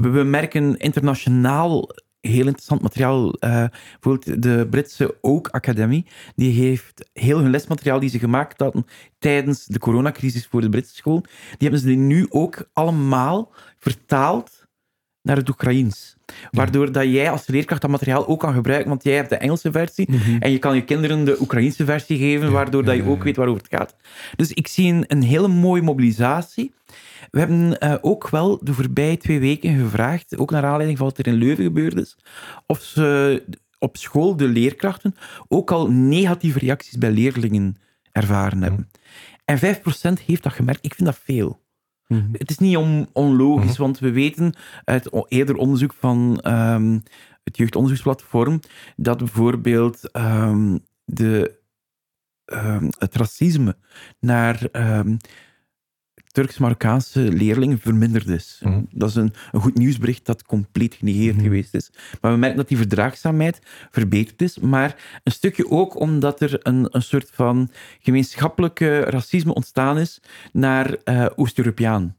Speaker 2: We, we merken internationaal heel interessant materiaal. Uh, bijvoorbeeld de Britse Oak Academy, die heeft heel hun lesmateriaal die ze gemaakt hadden tijdens de coronacrisis voor de Britse school, die hebben ze nu ook allemaal vertaald naar het Oekraïens. Waardoor dat jij als leerkracht dat materiaal ook kan gebruiken, want jij hebt de Engelse versie
Speaker 1: Mhm.
Speaker 2: en je kan je kinderen de Oekraïnse versie geven, waardoor dat je ook weet waarover het gaat. Dus ik zie een, een hele mooie mobilisatie. We hebben eh, ook wel de voorbije twee weken gevraagd, ook naar aanleiding van wat er in Leuven gebeurd is, of ze op school, de leerkrachten, ook al negatieve reacties bij leerlingen ervaren hebben. En 5% heeft dat gemerkt. Ik vind dat veel.
Speaker 1: Mhm.
Speaker 2: Het is niet on- onlogisch, want we weten uit eerder onderzoek van ehm, het jeugdonderzoeksplatform dat bijvoorbeeld ehm, de, ehm, het racisme naar Turks-Marokkaanse leerlingen verminderd is.
Speaker 3: Mhm.
Speaker 2: Dat is een, een goed nieuwsbericht dat compleet genegeerd
Speaker 1: Mhm.
Speaker 2: geweest is. Maar we merken dat die verdraagzaamheid verbeterd is, maar een stukje ook omdat er een, een soort van gemeenschappelijke racisme ontstaan is naar eh, Oost-Europeaan.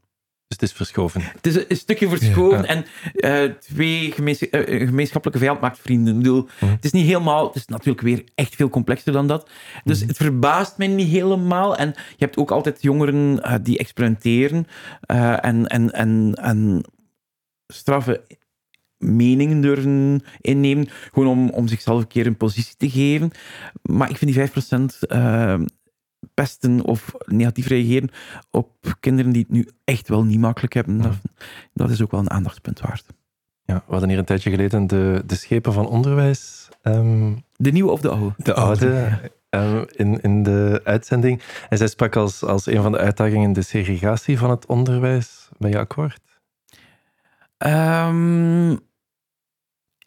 Speaker 3: Dus het is verschoven.
Speaker 2: Het is een, stukje verschoven
Speaker 3: Ja.
Speaker 2: en eh, twee gemeens- eh, een gemeenschappelijke vijand maakt vrienden. Ik bedoel,
Speaker 3: Mhm.
Speaker 2: het is niet helemaal, het is natuurlijk weer echt veel complexer dan dat. Dus het verbaast mij niet helemaal. En je hebt ook altijd jongeren eh, die experimenteren eh, en, en, en, en straffe meningen durven innemen, gewoon om, om zichzelf een keer een positie te geven. Maar ik vind die 5% eh, pesten of negatief reageren op kinderen die het nu echt wel niet makkelijk hebben, dat, dat is ook wel een aandachtspunt waard.
Speaker 3: Ja, we hadden hier een tijdje geleden de, de schepen van onderwijs. ehm,
Speaker 2: De nieuwe of de oude?
Speaker 3: de oude ehm, in, in de uitzending. En zij sprak als, als een van de uitdagingen de segregatie van het onderwijs. Ben je akkoord?
Speaker 2: Ehm,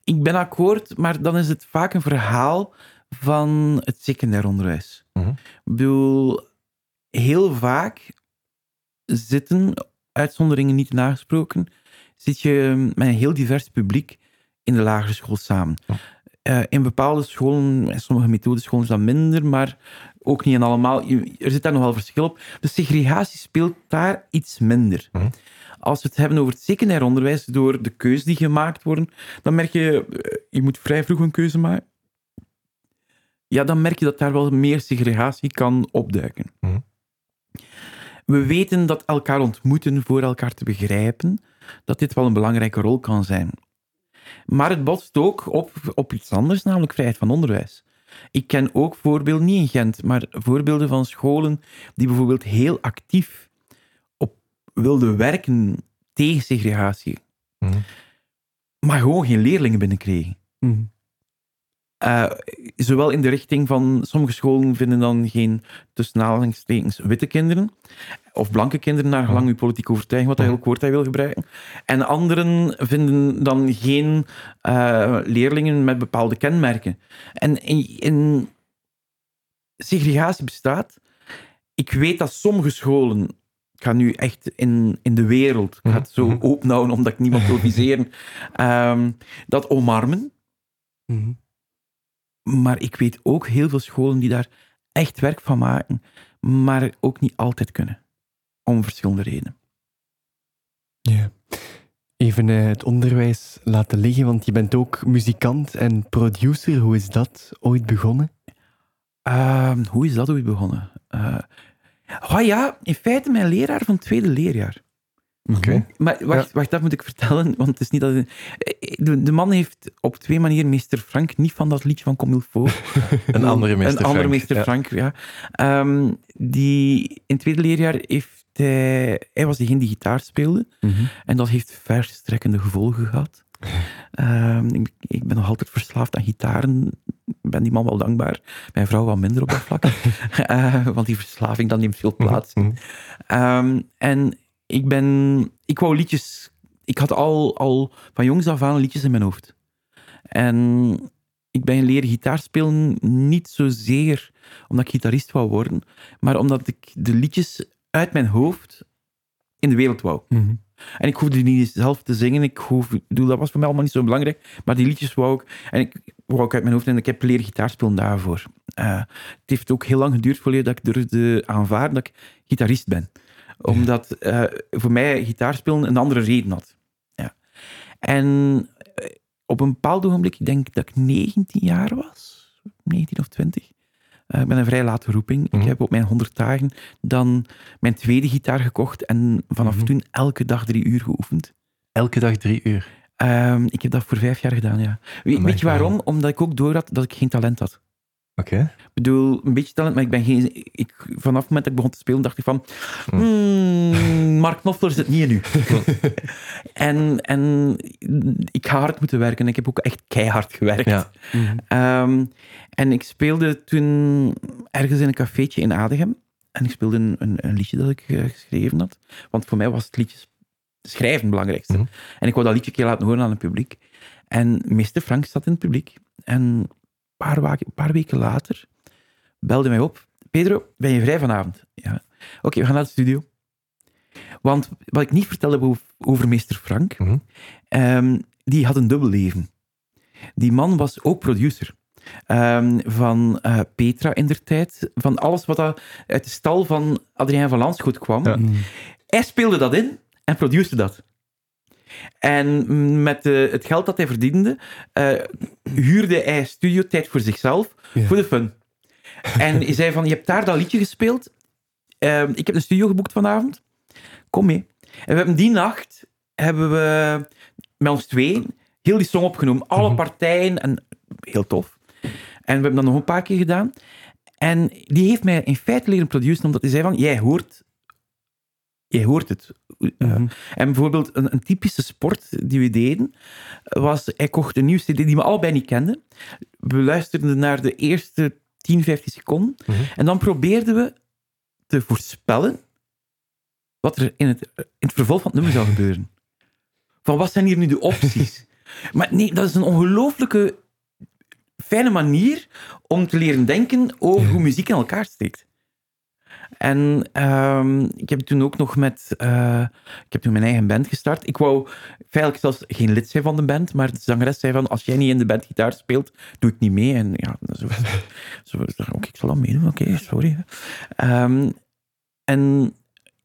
Speaker 2: ik ben akkoord, maar dan is het vaak een verhaal van het secundair onderwijs.
Speaker 3: Mhm.
Speaker 2: Ik bedoel, heel vaak zitten, uitzonderingen niet nagesproken, zit je met een heel divers publiek in de lagere school samen. Eh, in bepaalde scholen, in sommige methodescholen is dat minder, maar ook niet in allemaal. Er zit daar nogal verschil op. De segregatie speelt daar iets minder.
Speaker 3: Mhm.
Speaker 2: Als we het hebben over het secundair onderwijs, door de keuzes die gemaakt worden, dan merk je, eh, je moet vrij vroeg een keuze maken. Ja, dan merk je dat daar wel meer segregatie kan opduiken.
Speaker 3: Mhm.
Speaker 2: We weten dat elkaar ontmoeten voor elkaar te begrijpen, dat dit wel een belangrijke rol kan zijn. Maar het botst ook op, op iets anders, namelijk vrijheid van onderwijs. Ik ken ook voorbeelden, niet in Gent, maar voorbeelden van scholen die bijvoorbeeld heel actief op wilden werken tegen segregatie,
Speaker 3: Mhm.
Speaker 2: maar gewoon geen leerlingen binnenkregen.
Speaker 1: Mhm.
Speaker 2: Eh, zowel in de richting van sommige scholen vinden dan geen tussen witte kinderen of blanke kinderen naar gelang uw politieke overtuiging, wat dat elk woord hij wil gebruiken. En anderen vinden dan geen eh, leerlingen met bepaalde kenmerken. En in, in segregatie bestaat. Ik weet dat sommige scholen, ik ga nu echt in, in de wereld, ik ga het zo
Speaker 3: Mhm.
Speaker 2: openhouden omdat ik niemand wil viseren, ehm, dat omarmen.
Speaker 1: Mhm.
Speaker 2: Maar ik weet ook heel veel scholen die daar echt werk van maken, maar ook niet altijd kunnen. Om verschillende redenen.
Speaker 1: Ja. Even eh, het onderwijs laten liggen, want je bent ook muzikant en producer. Hoe is dat ooit begonnen?
Speaker 2: Ehm, hoe is dat ooit begonnen? Oh ja, in feite mijn leraar van het tweede leerjaar.
Speaker 3: Oké.
Speaker 2: Maar wacht, wacht, dat moet ik vertellen, want het is niet dat... eh, De, de man heeft op twee manieren meester Frank, niet van dat liedje van Comilfo.
Speaker 3: Een andere meester
Speaker 2: Een andere
Speaker 3: Frank,
Speaker 2: meester. Frank, ja. Ehm, die in het tweede leerjaar heeft hij... Hij was degene die gitaar speelde.
Speaker 1: Mhm.
Speaker 2: En dat heeft verstrekkende gevolgen gehad. Ehm, ik, ik ben nog altijd verslaafd aan gitaren. Ik ben die man wel dankbaar. Mijn vrouw wat minder op dat vlak. Eh, want die verslaving dan neemt veel plaats.
Speaker 3: Mhm.
Speaker 2: Ehm, en ik ben... Ik wou liedjes... Ik had al, al van jongs af aan liedjes in mijn hoofd. En ik ben leren gitaar spelen niet zozeer omdat ik gitarist wou worden, maar omdat ik de liedjes uit mijn hoofd in de wereld wou.
Speaker 1: Mhm.
Speaker 2: En ik hoefde die niet zelf te zingen. Ik hoef, dat was voor mij allemaal niet zo belangrijk. Maar die liedjes wou ik. En ik wou ik uit mijn hoofd. En ik heb leren gitaar spelen daarvoor. Eh, het heeft ook heel lang geduurd voordat dat ik durfde aanvaarden dat ik gitarist ben. Omdat eh, voor mij gitaar spelen een andere reden had. Ja. En eh, op een bepaald ogenblik, ik denk dat ik 19 jaar was, 19 of 20. Uh, ik ben een vrij late roeping.
Speaker 3: Mhm.
Speaker 2: Ik heb op mijn 100 dagen dan mijn tweede gitaar gekocht en vanaf
Speaker 3: Mhm.
Speaker 2: toen elke dag drie uur geoefend.
Speaker 3: Elke dag drie uur.
Speaker 2: Ehm, ik heb dat voor vijf jaar gedaan, ja. Weet, je waarom? Omdat ik ook door had dat ik geen talent had.
Speaker 3: Oké.
Speaker 2: Ik bedoel, een beetje talent, maar ik ben geen... Ik, vanaf het moment dat ik begon te spelen, dacht ik van...
Speaker 3: Hm.
Speaker 2: Hmm, Mark Knopfler zit niet in u. en, en ik ga hard moeten werken. Ik heb ook echt keihard gewerkt.
Speaker 3: Ja.
Speaker 2: Ehm, en ik speelde toen ergens in een cafeetje in Adegem. En ik speelde een, een, een liedje dat ik eh, geschreven had. Want voor mij was het liedje schrijven het belangrijkste.
Speaker 3: Mhm.
Speaker 2: En ik wou dat liedje een keer laten horen aan het publiek. En meester Frank zat in het publiek. En paar, een paar weken later belde mij op. Pedro, ben je vrij vanavond? Ja. Oké, we gaan naar de studio. Want wat ik niet vertelde over, meester Frank,
Speaker 3: Mhm.
Speaker 2: ehm, die had een dubbel leven. Die man was ook producer. Ehm, van eh, Petra in der tijd. Van alles wat dat uit de stal van Adrien van Landschot kwam.
Speaker 3: Ja.
Speaker 2: Hij speelde dat in en produceerde dat. En met eh, het geld dat hij verdiende, eh, huurde hij studiotijd voor zichzelf,
Speaker 1: Ja.
Speaker 2: voor de fun. En hij zei van, je hebt daar dat liedje gespeeld. Ehm, ik heb een studio geboekt vanavond. Kom mee. En we hebben die nacht, hebben we met ons twee heel die song opgenomen. Alle
Speaker 3: Mhm.
Speaker 2: partijen en heel tof. En we hebben dat nog een paar keer gedaan. En die heeft mij in feite leren produceren, omdat hij zei van, jij hoort, jij hoort het. Uh,
Speaker 1: Mhm.
Speaker 2: En bijvoorbeeld een, een typische sport die we deden, was, hij kocht een nieuwe cd die we allebei niet kenden. We luisterden naar de eerste 10, 15 seconden.
Speaker 3: Mhm.
Speaker 2: En dan probeerden we te voorspellen wat er in het, in het vervolg van het nummer zou gebeuren. Van wat zijn hier nu de opties? maar nee, dat is een ongelooflijke fijne manier om te leren denken over hoe muziek in elkaar steekt. En ehm, ik heb toen ook nog met... eh, ik heb toen mijn eigen band gestart. Ik wou feitelijk zelfs geen lid zijn van de band, maar de zangeres zei van, als jij niet in de band gitaar speelt, doe ik niet mee. En ja, zo, zo oké, ik zal dat meedoen. Oké, sorry. Ehm, en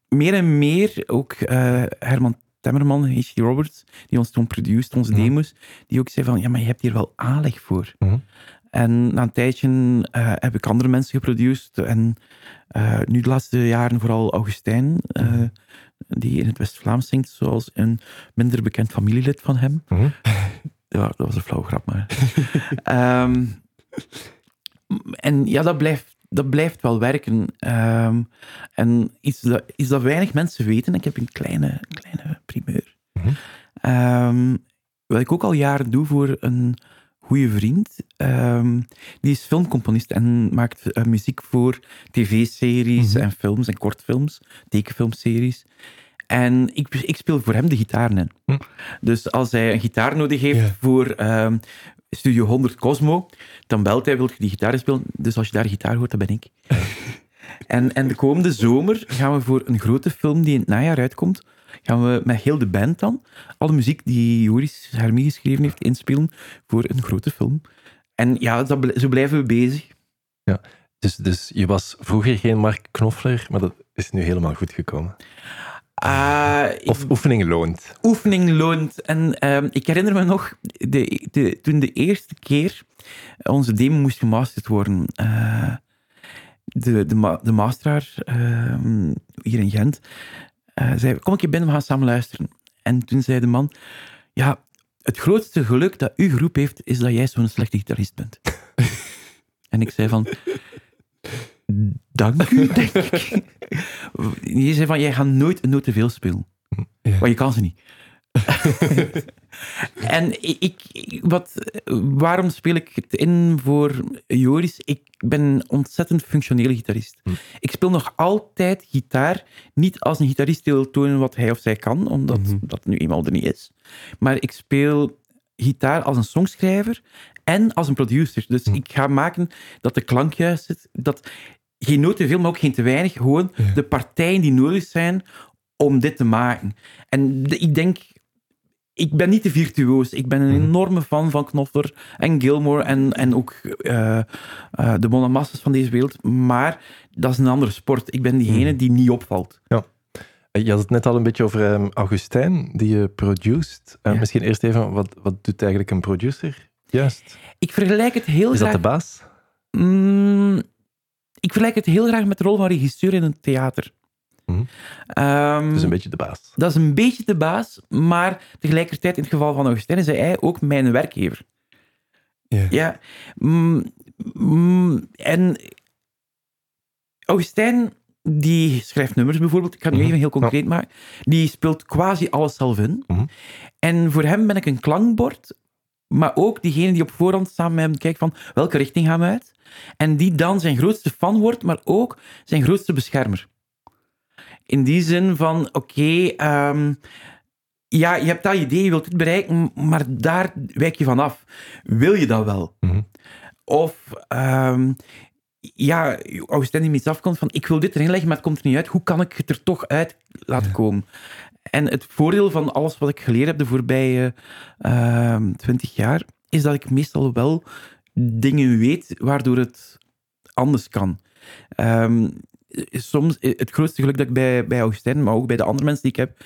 Speaker 2: meer en meer ook eh, Herman Temmerman, H.G. Roberts, die ons toen produceerde, onze
Speaker 3: Mhm.
Speaker 2: demos, die ook zei van, ja, maar je hebt hier wel aanleg voor.
Speaker 3: Mhm.
Speaker 2: En na een tijdje eh, heb ik andere mensen geproduceerd. En eh, nu de laatste jaren vooral Augustijn, eh,
Speaker 3: Mhm.
Speaker 2: die in het West-Vlaams zingt, zoals een minder bekend familielid van hem.
Speaker 3: Mhm.
Speaker 2: Ja, dat was een flauw grap, maar... Ehm, en ja, dat blijft, dat blijft wel werken. Ehm, en iets dat, iets dat weinig mensen weten, ik heb een kleine, kleine primeur.
Speaker 3: Mhm.
Speaker 2: Ehm, wat ik ook al jaren doe voor een goede vriend, ehm, die is filmcomponist en maakt eh, muziek voor tv-series
Speaker 1: Mhm.
Speaker 2: en films en kortfilms, tekenfilmseries. En ik, ik speel voor hem de gitaren in.
Speaker 3: Hm.
Speaker 2: Dus als hij een gitaar nodig heeft voor ehm, Studio 100 Cosmo, dan belt hij, wil je die gitaar spelen? Dus als je daar gitaar hoort, dat ben ik. en, en de komende zomer gaan we voor een grote film die in het najaar uitkomt, gaan we met heel de band dan alle muziek die Joris Hermie geschreven heeft inspelen voor een grote film. En ja, dat, zo blijven we bezig.
Speaker 3: Dus, dus je was vroeger geen Mark Knopfler, maar dat is nu helemaal goed gekomen.
Speaker 2: Ah, ik-
Speaker 3: Of oefening loont.
Speaker 2: oefening loont. En ehm, ik herinner me nog, de, de, toen de eerste keer onze demo moest gemasterd worden, eh, de, de, de masteraar ehm, hier in Gent eh, zei, kom een keer binnen, we gaan samen luisteren. En toen zei de man, ja, het grootste geluk dat uw groep heeft, is dat jij zo'n slechte gitarist bent. en ik zei van, dank u, denk ik. Je zei van, jij gaat nooit een noot te veel spelen.
Speaker 1: Ja.
Speaker 2: Maar je kan ze niet. en ik, wat, waarom speel ik het in voor Joris? Ik ben een ontzettend functionele gitarist.
Speaker 3: Hm.
Speaker 2: Ik speel nog altijd gitaar, niet als een gitarist die wil tonen wat hij of zij kan, omdat
Speaker 1: Mhm.
Speaker 2: dat nu eenmaal er niet is. Maar ik speel gitaar als een songschrijver en als een producer. Dus
Speaker 3: Hm.
Speaker 2: ik ga maken dat de klank juist zit, dat geen noot te veel, maar ook geen te weinig. Gewoon
Speaker 1: Ja.
Speaker 2: de partijen die nodig zijn om dit te maken. En de- ik denk, ik ben niet te virtuoos. Ik ben een
Speaker 3: Mhm.
Speaker 2: enorme fan van Knopfler en Gilmore en, en ook eh, eh, de Bonamassas van deze wereld. Maar dat is een andere sport. Ik ben diegene
Speaker 3: Mhm.
Speaker 2: die niet opvalt.
Speaker 3: Je had het net al een beetje over um, Augustijn, die je produced. Uh,
Speaker 2: Ja.
Speaker 3: Misschien eerst even, wat, wat doet eigenlijk een producer? Juist.
Speaker 2: Ik vergelijk het heel
Speaker 3: Is dat de baas?
Speaker 2: Mm, ik vergelijk het heel graag met de rol van regisseur in een theater.
Speaker 3: Mhm.
Speaker 2: Ehm,
Speaker 3: Dus een beetje de baas.
Speaker 2: Dat is een beetje de baas, maar tegelijkertijd in het geval van Augustijn is hij ook mijn werkgever.
Speaker 1: Ja.
Speaker 2: Ja. mm, mm, en Augustijn, die schrijft nummers bijvoorbeeld. Ik ga het nu
Speaker 3: Mhm.
Speaker 2: even heel concreet maken. Die speelt quasi alles zelf in.
Speaker 3: Mhm.
Speaker 2: En voor hem ben ik een klankbord, maar ook diegene die op voorhand samen met hem kijkt van welke richting gaan we uit. En die dan zijn grootste fan wordt, maar ook zijn grootste beschermer. In die zin van, oké, ehm, ja, je hebt dat idee, je wilt dit bereiken, maar daar wijk je van af. Wil je dat wel?
Speaker 3: Mhm.
Speaker 2: Of, ehm, ja, Augustijn die iets afkomt van, ik wil dit erin leggen, maar het komt er niet uit. Hoe kan ik het er toch uit laten komen? En het voordeel van alles wat ik geleerd heb de voorbije ehm, twintig jaar, is dat ik meestal wel dingen weet waardoor het anders kan. Ehm, soms, het grootste geluk dat ik bij, bij Augustijn, maar ook bij de andere mensen die ik heb,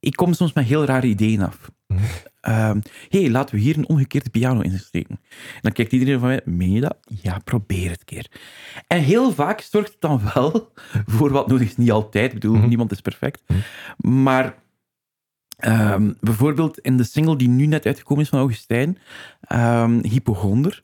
Speaker 2: ik kom soms met heel rare ideeën af.
Speaker 3: Mhm.
Speaker 2: Hé, hey, laten we hier een omgekeerde piano insteken. En dan kijkt iedereen van mij, meen je dat? Ja, probeer het een keer. En heel vaak zorgt het dan wel voor wat nodig is. Niet altijd, ik bedoel,
Speaker 3: Mhm.
Speaker 2: niemand is perfect. Maar ehm, bijvoorbeeld in de single die nu net uitgekomen is van Augustijn, ehm Hypochonder,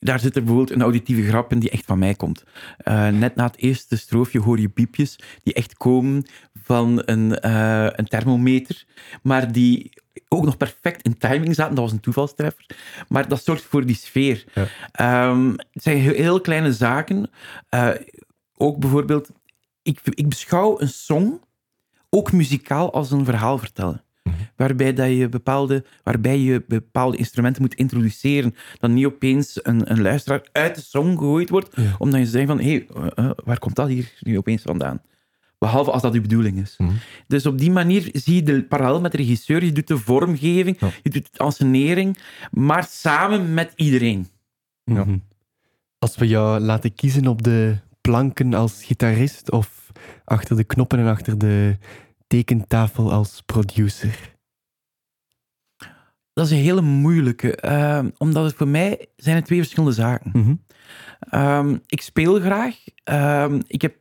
Speaker 2: daar zit er bijvoorbeeld een auditieve grap in die echt van mij komt. Eh, net na het eerste stroofje hoor je piepjes die echt komen van een, eh, een thermometer, maar die ook nog perfect in timing zaten. Dat was een toevalstreffer. Maar dat zorgt voor die sfeer.
Speaker 3: Ja.
Speaker 2: Ehm, het zijn heel, heel kleine zaken. Eh, ook bijvoorbeeld, ik, ik beschouw een song ook muzikaal als een verhaal vertellen. Waarbij, dat je bepaalde, waarbij je bepaalde instrumenten moet introduceren. Dat niet opeens een, een luisteraar uit de song gegooid wordt.
Speaker 1: Ja.
Speaker 2: Omdat je zegt van, hé, hey, eh, eh, waar komt dat hier nu opeens vandaan? Behalve als dat de bedoeling is.
Speaker 3: Mhm.
Speaker 2: Dus op die manier zie je de parallel met de regisseur. Je doet de vormgeving,
Speaker 3: Ja.
Speaker 2: je doet de ansenering, maar samen met iedereen.
Speaker 3: Ja.
Speaker 1: Mhm. Als we jou laten kiezen op de planken als gitarist of achter de knoppen en achter de tekentafel als producer.
Speaker 2: Dat is een hele moeilijke, eh, omdat het voor mij zijn het twee verschillende zaken.
Speaker 1: Mhm.
Speaker 2: Ehm, ik speel graag. Ehm, ik, heb,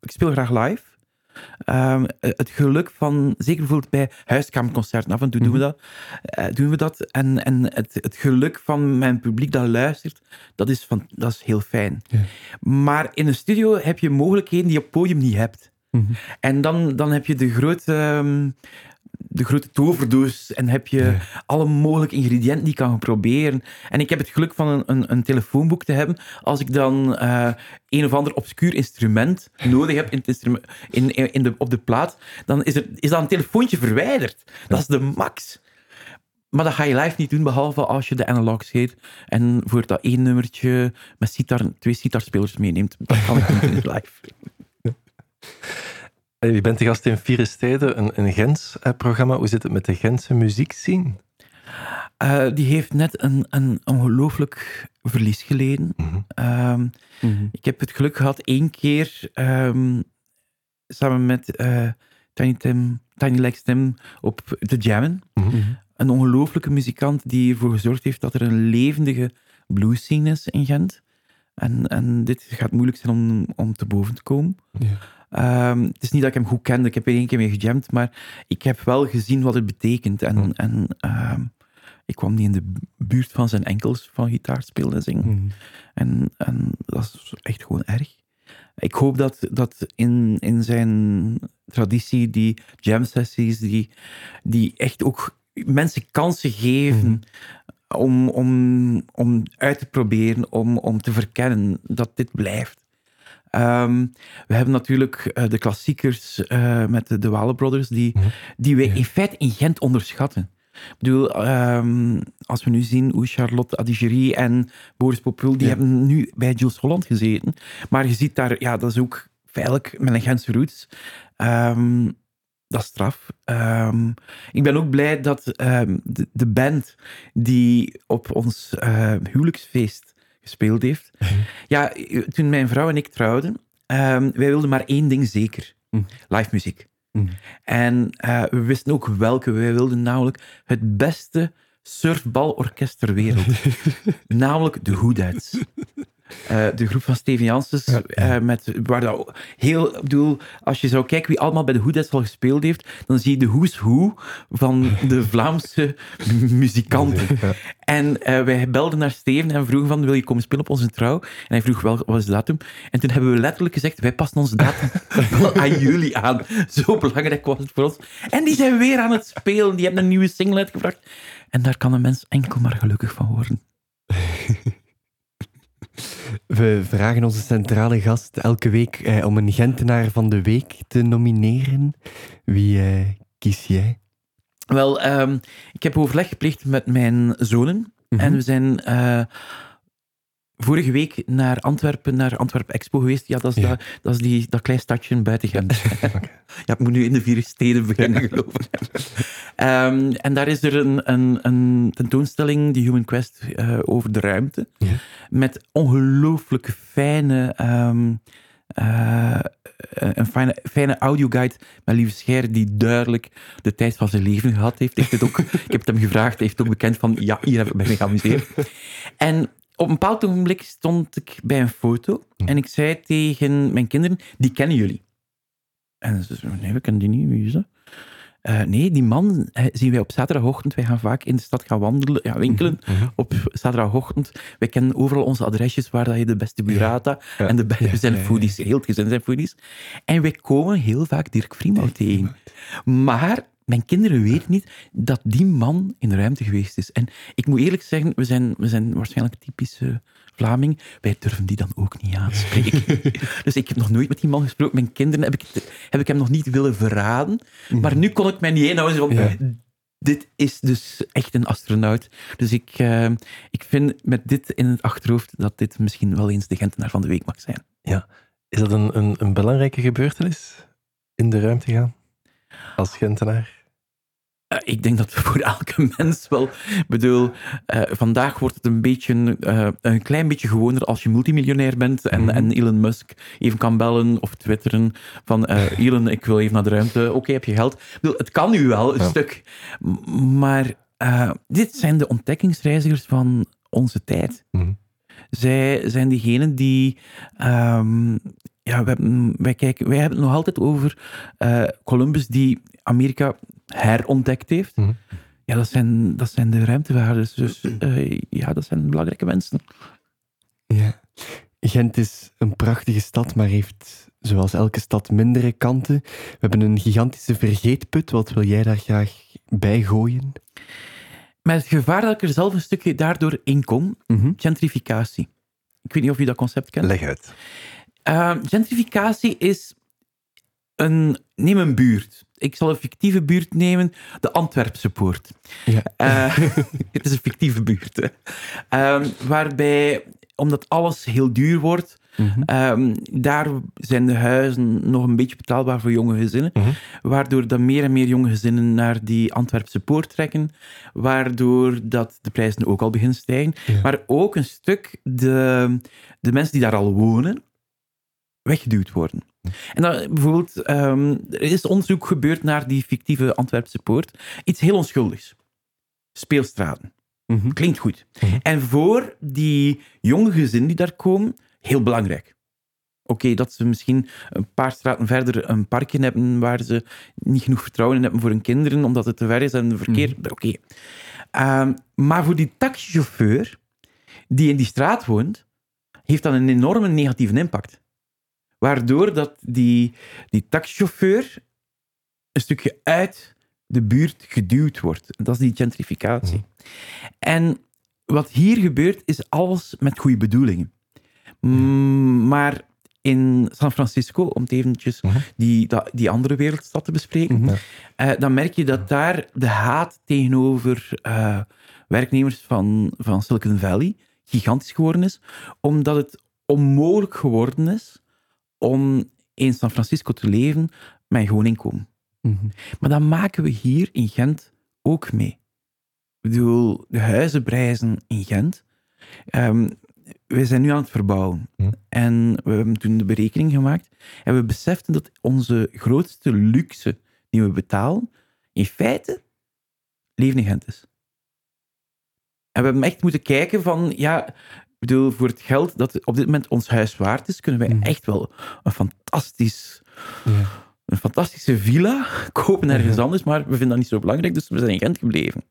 Speaker 2: ik speel graag live. Ehm, het geluk van, zeker bijvoorbeeld bij huiskamerconcerten, af en toe doen we dat. eh, doen we dat. En, en het, het geluk van mijn publiek dat luistert, dat is, van, dat is heel fijn. Maar in een studio heb je mogelijkheden die je op podium niet hebt.
Speaker 1: Mhm.
Speaker 2: En dan, dan heb je de grote, ehm, de grote toverdoos en heb je
Speaker 1: Ja.
Speaker 2: alle mogelijke ingrediënten die je kan proberen. En ik heb het geluk van een, een, een telefoonboek te hebben. Als ik dan eh, een of ander obscuur instrument nodig heb in instrument, in, in, de, op de plaat, dan is, er, is dat een telefoontje verwijderd. Dat is de max. Maar dat ga je live niet doen, behalve als je de analogs heet en voor dat één nummertje met sitar, twee sitarspelers meeneemt. Dat kan ik niet live.
Speaker 3: Eh, Je bent de gast in Vier Steden, een, een Gens-programma. Hoe zit het met de Gentse muziekscene?
Speaker 2: Eh, die heeft net een, een ongelooflijk verlies geleden.
Speaker 3: Mhm.
Speaker 2: Ehm,
Speaker 1: Mhm.
Speaker 2: ik heb het geluk gehad één keer ehm, samen met eh, Tiny, Tim, Tiny Legs Tim op de Jammen.
Speaker 1: Mhm.
Speaker 2: Een ongelooflijke muzikant die ervoor gezorgd heeft dat er een levendige blues scene is in Gent. En, en dit gaat moeilijk zijn om, om te boven te komen.
Speaker 1: Ja.
Speaker 2: Ehm, het is niet dat ik hem goed kende, ik heb er één keer mee gejamd, maar ik heb wel gezien wat het betekent. En,
Speaker 3: Hmm.
Speaker 2: en ehm, ik kwam niet in de buurt van zijn enkels van gitaar spelen en zingen.
Speaker 1: Mhm.
Speaker 2: En, en dat is echt gewoon erg. Ik hoop dat, dat in, in zijn traditie, die jam sessies, die, die echt ook mensen kansen geven
Speaker 1: Mhm.
Speaker 2: om, om, om uit te proberen, om, om te verkennen dat dit blijft. Ehm, we hebben natuurlijk eh, de klassiekers eh, met de, de Wale Brothers, die,
Speaker 3: Mhm.
Speaker 2: die we
Speaker 1: Ja.
Speaker 2: in feite in Gent onderschatten. Ik bedoel, ehm, als we nu zien hoe Charlotte Adigéry en Boris Popul, die
Speaker 1: Ja.
Speaker 2: hebben nu bij Jules Holland gezeten. Maar je ziet daar, ja, dat is ook feitelijk met een Gentse roots. Ehm, dat is straf. Ik ben ook blij dat de, de band die op ons eh, huwelijksfeest gespeeld heeft. Ja, toen mijn vrouw en ik trouwden, ehm, wij wilden maar één ding zeker.
Speaker 1: Hm.
Speaker 2: Live muziek.
Speaker 1: Mhm.
Speaker 2: En eh, we wisten ook welke. Wij wilden namelijk het beste surfbalorkest ter wereld. namelijk de Hoedads. Eh de groep van Steven Janssens, eh, met, waar dat heel, ik bedoel, als je zou kijken wie allemaal bij de Hoedads al gespeeld heeft, dan zie je de who's who van de Vlaamse muzikanten. En eh, wij belden naar Steven en vroegen van, wil je komen spelen op onze trouw? En hij vroeg wel, wat is de datum? En toen hebben we letterlijk gezegd, wij passen onze datum wel aan jullie aan. Zo belangrijk was het voor ons. En die zijn weer aan het spelen. Die hebben een nieuwe single uitgebracht. En daar kan een mens enkel maar gelukkig van worden.
Speaker 1: We vragen onze centrale gast elke week eh, om een Gentenaar van de week te nomineren. Wie eh, kies jij?
Speaker 2: Wel, ehm, ik heb overleg gepleegd met mijn zonen.
Speaker 1: Mhm.
Speaker 2: En we zijn eh, vorige week naar Antwerpen, naar Antwerpen Expo geweest. Ja, dat is,
Speaker 1: Ja.
Speaker 2: Dat, dat, is die, dat klein stadje buiten Gent. ja, ik moet nu in de vier steden beginnen, geloof ik. Ehm, en daar is er een, een, een tentoonstelling, die Human Quest, eh, over de ruimte.
Speaker 1: Ja.
Speaker 2: Met ongelooflijk fijne... ehm, eh, een fijne, fijne audioguide met Lieve Scher, die duidelijk de tijd van zijn leven gehad heeft. heeft het ook, ik heb het hem gevraagd, hij heeft ook bekend van, ja, hier heb ik mee geamuseerd. En op een bepaald ogenblik stond ik bij een foto en ik zei tegen mijn kinderen, die kennen jullie. En ze zeiden, nee, we kennen die niet, wie is dat? Eh, nee, die man eh, zien wij op zaterdagochtend. Wij gaan vaak in de stad gaan wandelen, ja, winkelen op zaterdagochtend. Wij kennen overal onze adresjes waar dat je de beste burrata
Speaker 3: Ja.
Speaker 2: en de beste zijn foodies, heel het gezin zijn foodies. En wij komen heel vaak Dirk Vriemhout tegen. Maar mijn kinderen weten niet dat die man in de ruimte geweest is. En ik moet eerlijk zeggen, we zijn, we zijn waarschijnlijk typische Vlaming. Wij durven die dan ook niet aanspreken. dus ik heb nog nooit met die man gesproken. Mijn kinderen heb ik, heb ik hem nog niet willen verraden. Maar nu kon ik mij niet inhouden.
Speaker 1: Ja.
Speaker 2: Dit is dus echt een astronaut. Dus ik, eh, ik vind met dit in het achterhoofd dat dit misschien wel eens de Gentenaar van de week mag zijn.
Speaker 3: Is dat een, een, een belangrijke gebeurtenis? In de ruimte gaan? Als Gentenaar?
Speaker 2: Eh, ik denk dat voor elke mens wel. Ik bedoel, eh, vandaag wordt het een beetje, eh, een klein beetje gewoner als je multimiljonair bent en,
Speaker 3: Mhm.
Speaker 2: en Elon Musk even kan bellen of twitteren van Elon, ik wil even naar de ruimte. Oké, heb je geld? Ik bedoel, het kan nu wel, een
Speaker 3: Ja.
Speaker 2: stuk. Maar dit zijn de ontdekkingsreizigers van onze tijd.
Speaker 3: Mhm.
Speaker 2: Zij zijn diegenen die. ehm, ja, hebben, wij, kijken, wij hebben het nog altijd over eh, Columbus die Amerika herontdekt heeft.
Speaker 3: Mhm.
Speaker 2: Ja, dat zijn, dat zijn de ruimtevaarders. Dus eh, ja, dat zijn belangrijke mensen.
Speaker 1: Ja. Gent is een prachtige stad, maar heeft zoals elke stad mindere kanten. We hebben een gigantische vergeetput. Wat wil jij daar graag bij gooien?
Speaker 2: Met het gevaar dat ik er zelf een stukje daardoor in kom,
Speaker 1: Mhm.
Speaker 2: gentrificatie. Ik weet niet of je dat concept kent.
Speaker 3: Leg uit.
Speaker 2: Uh, gentrificatie is een. Neem een buurt. Ik zal een fictieve buurt nemen, de Antwerpse Poort.
Speaker 1: Ja.
Speaker 2: Eh, het is een fictieve buurt. Hè. Ehm, waarbij, omdat alles heel duur wordt,
Speaker 1: Mhm.
Speaker 2: ehm, daar zijn de huizen nog een beetje betaalbaar voor jonge gezinnen.
Speaker 3: Mhm.
Speaker 2: Waardoor dat meer en meer jonge gezinnen naar die Antwerpse Poort trekken. Waardoor dat de prijzen ook al beginnen stijgen.
Speaker 1: Ja.
Speaker 2: Maar ook een stuk de, de mensen die daar al wonen, weggeduwd worden. En dan bijvoorbeeld, ehm, er is onderzoek gebeurd naar die fictieve Antwerpse poort. Iets heel onschuldigs. Speelstraten.
Speaker 1: Mhm.
Speaker 2: Klinkt goed.
Speaker 3: Mhm.
Speaker 2: En voor die jonge gezinnen die daar komen, heel belangrijk. Oké, dat ze misschien een paar straten verder een parkje hebben waar ze niet genoeg vertrouwen in hebben voor hun kinderen, omdat het te ver is en het verkeer. Oké. Ehm, maar voor die taxichauffeur die in die straat woont, heeft dat een enorme negatieve impact. Waardoor dat die, die taxichauffeur een stukje uit de buurt geduwd wordt. Dat is die gentrificatie. En wat hier gebeurt, is alles met goede bedoelingen. Mm, Maar in San Francisco, om het eventjes
Speaker 3: Mhm.
Speaker 2: die, die andere wereldstad te bespreken,
Speaker 1: Mhm.
Speaker 2: eh, dan merk je dat daar de haat tegenover eh, werknemers van, van Silicon Valley gigantisch geworden is, omdat het onmogelijk geworden is om in San Francisco te leven met een gewoon inkomen.
Speaker 1: Mhm.
Speaker 2: Maar dat maken we hier in Gent ook mee. Ik bedoel, de huizenprijzen in Gent. ehm, we zijn nu aan het verbouwen.
Speaker 3: Hm.
Speaker 2: En we hebben toen de berekening gemaakt. En we beseften dat onze grootste luxe die we betalen, in feite leven in Gent is. En we hebben echt moeten kijken van, ja, ik bedoel, voor het geld dat op dit moment ons huis waard is, kunnen wij
Speaker 1: Mhm.
Speaker 2: echt wel een fantastisch een fantastische villa kopen ergens anders, maar we vinden dat niet zo belangrijk, dus we zijn in Gent gebleven.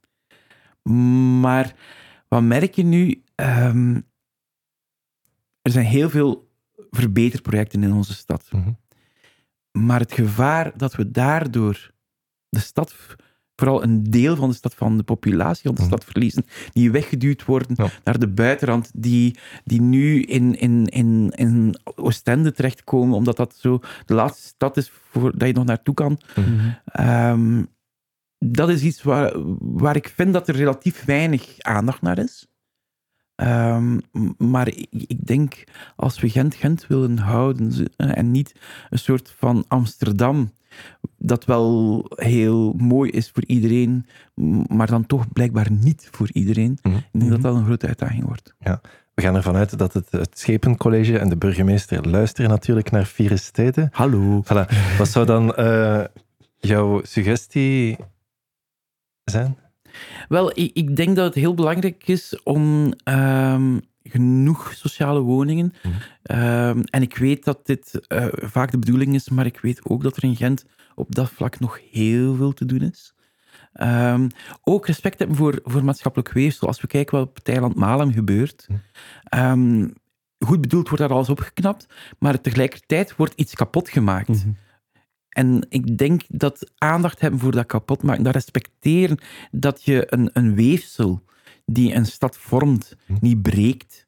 Speaker 2: Maar wat merk je nu? Ehm, er zijn heel veel verbeterprojecten in onze stad.
Speaker 3: Mhm.
Speaker 2: Maar het gevaar dat we daardoor de stad, vooral een deel van de stad, van de populatie van de
Speaker 3: Mhm.
Speaker 2: stad verliezen, die weggeduwd worden
Speaker 3: Ja.
Speaker 2: naar de buitenrand, die, die nu in, in, in, in Oostende terechtkomen, omdat dat zo de laatste stad is voor, dat je nog naartoe kan.
Speaker 1: Mhm.
Speaker 2: Ehm, dat is iets waar, waar ik vind dat er relatief weinig aandacht naar is. Ehm, maar ik, ik denk, als we Gent-Gent willen houden eh, en niet een soort van Amsterdam, dat wel heel mooi is voor iedereen, maar dan toch blijkbaar niet voor iedereen.
Speaker 3: Mhm.
Speaker 2: Ik denk dat dat een grote uitdaging wordt.
Speaker 3: We gaan ervan uit dat het, het Schepencollege en de burgemeester luisteren natuurlijk naar Vieren Steden.
Speaker 2: Hallo.
Speaker 3: Voilà. Wat zou dan eh, jouw suggestie zijn?
Speaker 2: Wel, ik, ik denk dat het heel belangrijk is om ehm, genoeg sociale woningen.
Speaker 3: Mhm.
Speaker 2: Ehm, en ik weet dat dit eh, vaak de bedoeling is, maar ik weet ook dat er in Gent op dat vlak nog heel veel te doen is. Ehm, ook respect hebben voor, voor maatschappelijk weefsel. Als we kijken wat op het eiland Malem gebeurt.
Speaker 3: Mhm.
Speaker 2: ehm, goed bedoeld wordt daar alles opgeknapt, maar tegelijkertijd wordt iets kapot gemaakt.
Speaker 1: Mhm.
Speaker 2: En ik denk dat aandacht hebben voor dat kapotmaken, dat respecteren dat je een, een weefsel die een stad vormt,
Speaker 3: Hm.
Speaker 2: niet breekt.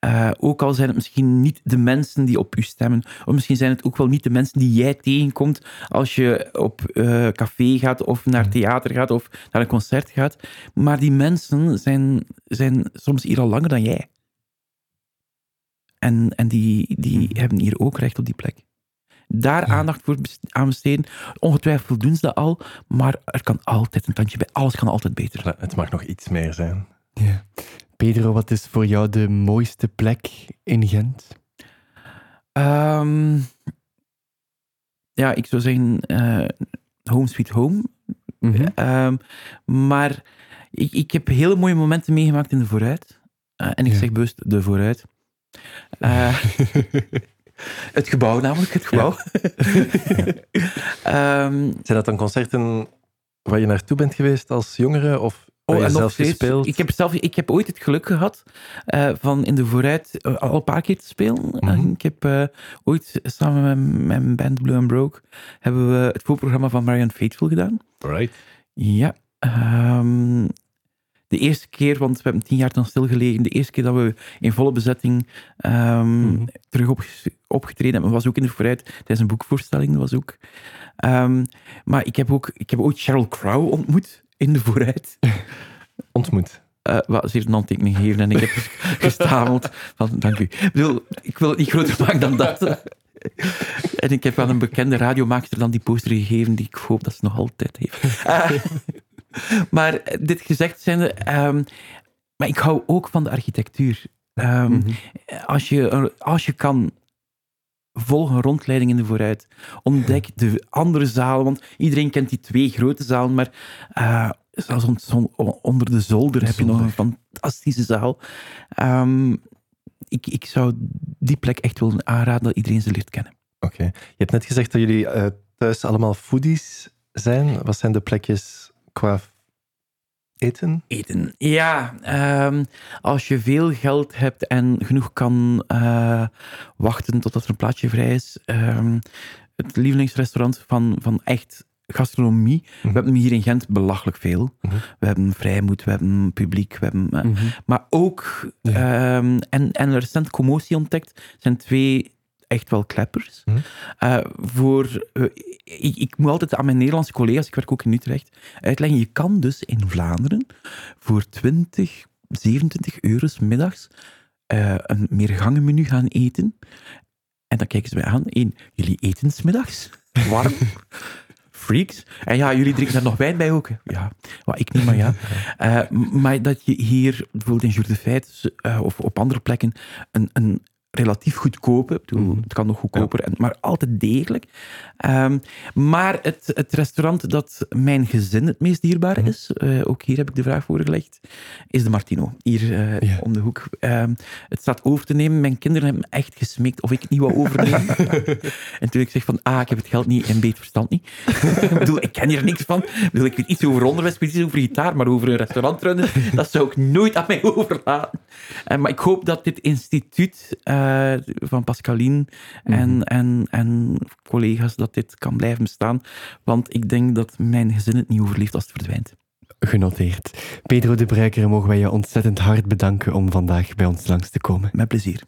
Speaker 2: Eh, ook al zijn het misschien niet de mensen die op u stemmen, of misschien zijn het ook wel niet de mensen die jij tegenkomt als je op eh, café gaat, of naar
Speaker 3: Hm.
Speaker 2: theater gaat, of naar een concert gaat. Maar die mensen zijn, zijn soms hier al langer dan jij. En, en die, die
Speaker 3: Hm.
Speaker 2: hebben hier ook recht op die plek. Daar
Speaker 3: Ja.
Speaker 2: aandacht voor aan besteden. Ongetwijfeld doen ze dat al, maar er kan altijd een tandje bij. Alles kan altijd beter.
Speaker 3: Het mag nog iets meer zijn.
Speaker 1: Ja. Pedro, wat is voor jou de mooiste plek in Gent?
Speaker 2: Ehm, ja, ik zou zeggen eh, Home Sweet Home.
Speaker 1: Mhm.
Speaker 2: Ehm, maar ik, ik heb hele mooie momenten meegemaakt in de vooruit. Eh, en ik
Speaker 1: Ja.
Speaker 2: zeg bewust de vooruit. Eh, het gebouw namelijk, het gebouw. Ehm,
Speaker 3: Zijn dat dan concerten waar je naartoe bent geweest als jongere? Of
Speaker 2: Oh, en nog
Speaker 3: zelf
Speaker 2: steeds. Ik heb, zelf, ik heb ooit het geluk gehad eh, van in de vooruit eh, al een paar keer te spelen.
Speaker 3: Mhm.
Speaker 2: Ik heb eh, ooit samen met mijn band Blue and Broke hebben we het voorprogramma van Marianne Faithful gedaan.
Speaker 3: Right.
Speaker 2: Ja. ehm, de eerste keer, want we hebben tien jaar dan stilgelegen, de eerste keer dat we in volle bezetting ehm,
Speaker 1: Mhm.
Speaker 2: terug op, opgetreden hebben, was ook in de vooruit tijdens een boekvoorstelling. Dat was ook. Ehm, maar ik heb ook ik heb ooit Sheryl Crow ontmoet in de vooruit.
Speaker 3: Ontmoet.
Speaker 2: Eh wat, ze heeft een handtekening gegeven en ik heb gestameld van dank u. Ik, bedoel, ik wil het niet groter maken dan dat. En ik heb aan een bekende radiomaakster dan die poster gegeven die ik hoop dat ze nog altijd heeft. Eh, maar dit gezegd zijnde, ehm, maar ik hou ook van de architectuur. Ehm,
Speaker 1: Mhm.
Speaker 2: als, je, als je kan, volg een rondleiding in de vooruit. Ontdek de andere zalen, want iedereen kent die twee grote zalen, maar eh, zelfs onder de zolder heb je nog een fantastische zaal. Ehm, ik, ik zou die plek echt willen aanraden dat iedereen ze leert kennen.
Speaker 3: Oké. Je hebt net gezegd dat jullie eh, thuis allemaal foodies zijn. Wat zijn de plekjes qua eten?
Speaker 2: Eten. Ja, ehm, als je veel geld hebt en genoeg kan eh, wachten totdat er een plaatsje vrij is. ehm, het lievelingsrestaurant van, van echt gastronomie. We hebben hem hier in Gent belachelijk veel.
Speaker 3: Mhm.
Speaker 2: We hebben vrijmoed, we hebben publiek, we hebben... eh,
Speaker 1: Mhm.
Speaker 2: Maar ook, ehm, en, en recent commotie ontdekt, zijn twee echt wel kleppers.
Speaker 3: Mhm.
Speaker 2: Eh, voor, eh, ik, ik moet altijd aan mijn Nederlandse collega's, ik werk ook in Utrecht, uitleggen, je kan dus in Vlaanderen voor 20, 27 euro's middags eh, een meergangenmenu gaan eten. En dan kijken ze mij aan, één, jullie eten 's middags? Warm? Freaks. En ja, jullie drinken daar nog wijn bij ook. hè? Ja, maar ik niet, maar ja. Maar dat je hier bijvoorbeeld in Jour de Feit of op andere plekken een, een, relatief. Ik bedoel,
Speaker 1: Mhm.
Speaker 2: Het kan nog goedkoper, en, maar altijd degelijk. Ehm, maar het, het restaurant dat mijn gezin het meest dierbaar
Speaker 1: Mhm.
Speaker 2: is, eh, ook hier heb ik de vraag voorgelegd, is de Martino. Hier eh,
Speaker 1: Ja.
Speaker 2: om de hoek. Ehm, het staat over te nemen. Mijn kinderen hebben me echt gesmeekt of ik het niet wou overnemen. en toen ik zeg van, ah, ik heb het geld niet en beet verstand niet. ik bedoel, ik ken hier niks van. Ik, bedoel, ik weet iets over onderwijs, ik weet iets over gitaar, maar over een restaurant runnen, dat zou ik nooit aan mij overlaten. Eh, maar ik hoop dat dit instituut eh, van Pascaline en, en, en collega's, dat dit kan blijven bestaan. Want ik denk dat mijn gezin het niet overleeft als het verdwijnt.
Speaker 1: Genoteerd. Pedro de Bruiker, mogen wij je ontzettend hard bedanken om vandaag bij ons langs te komen.
Speaker 2: Met plezier.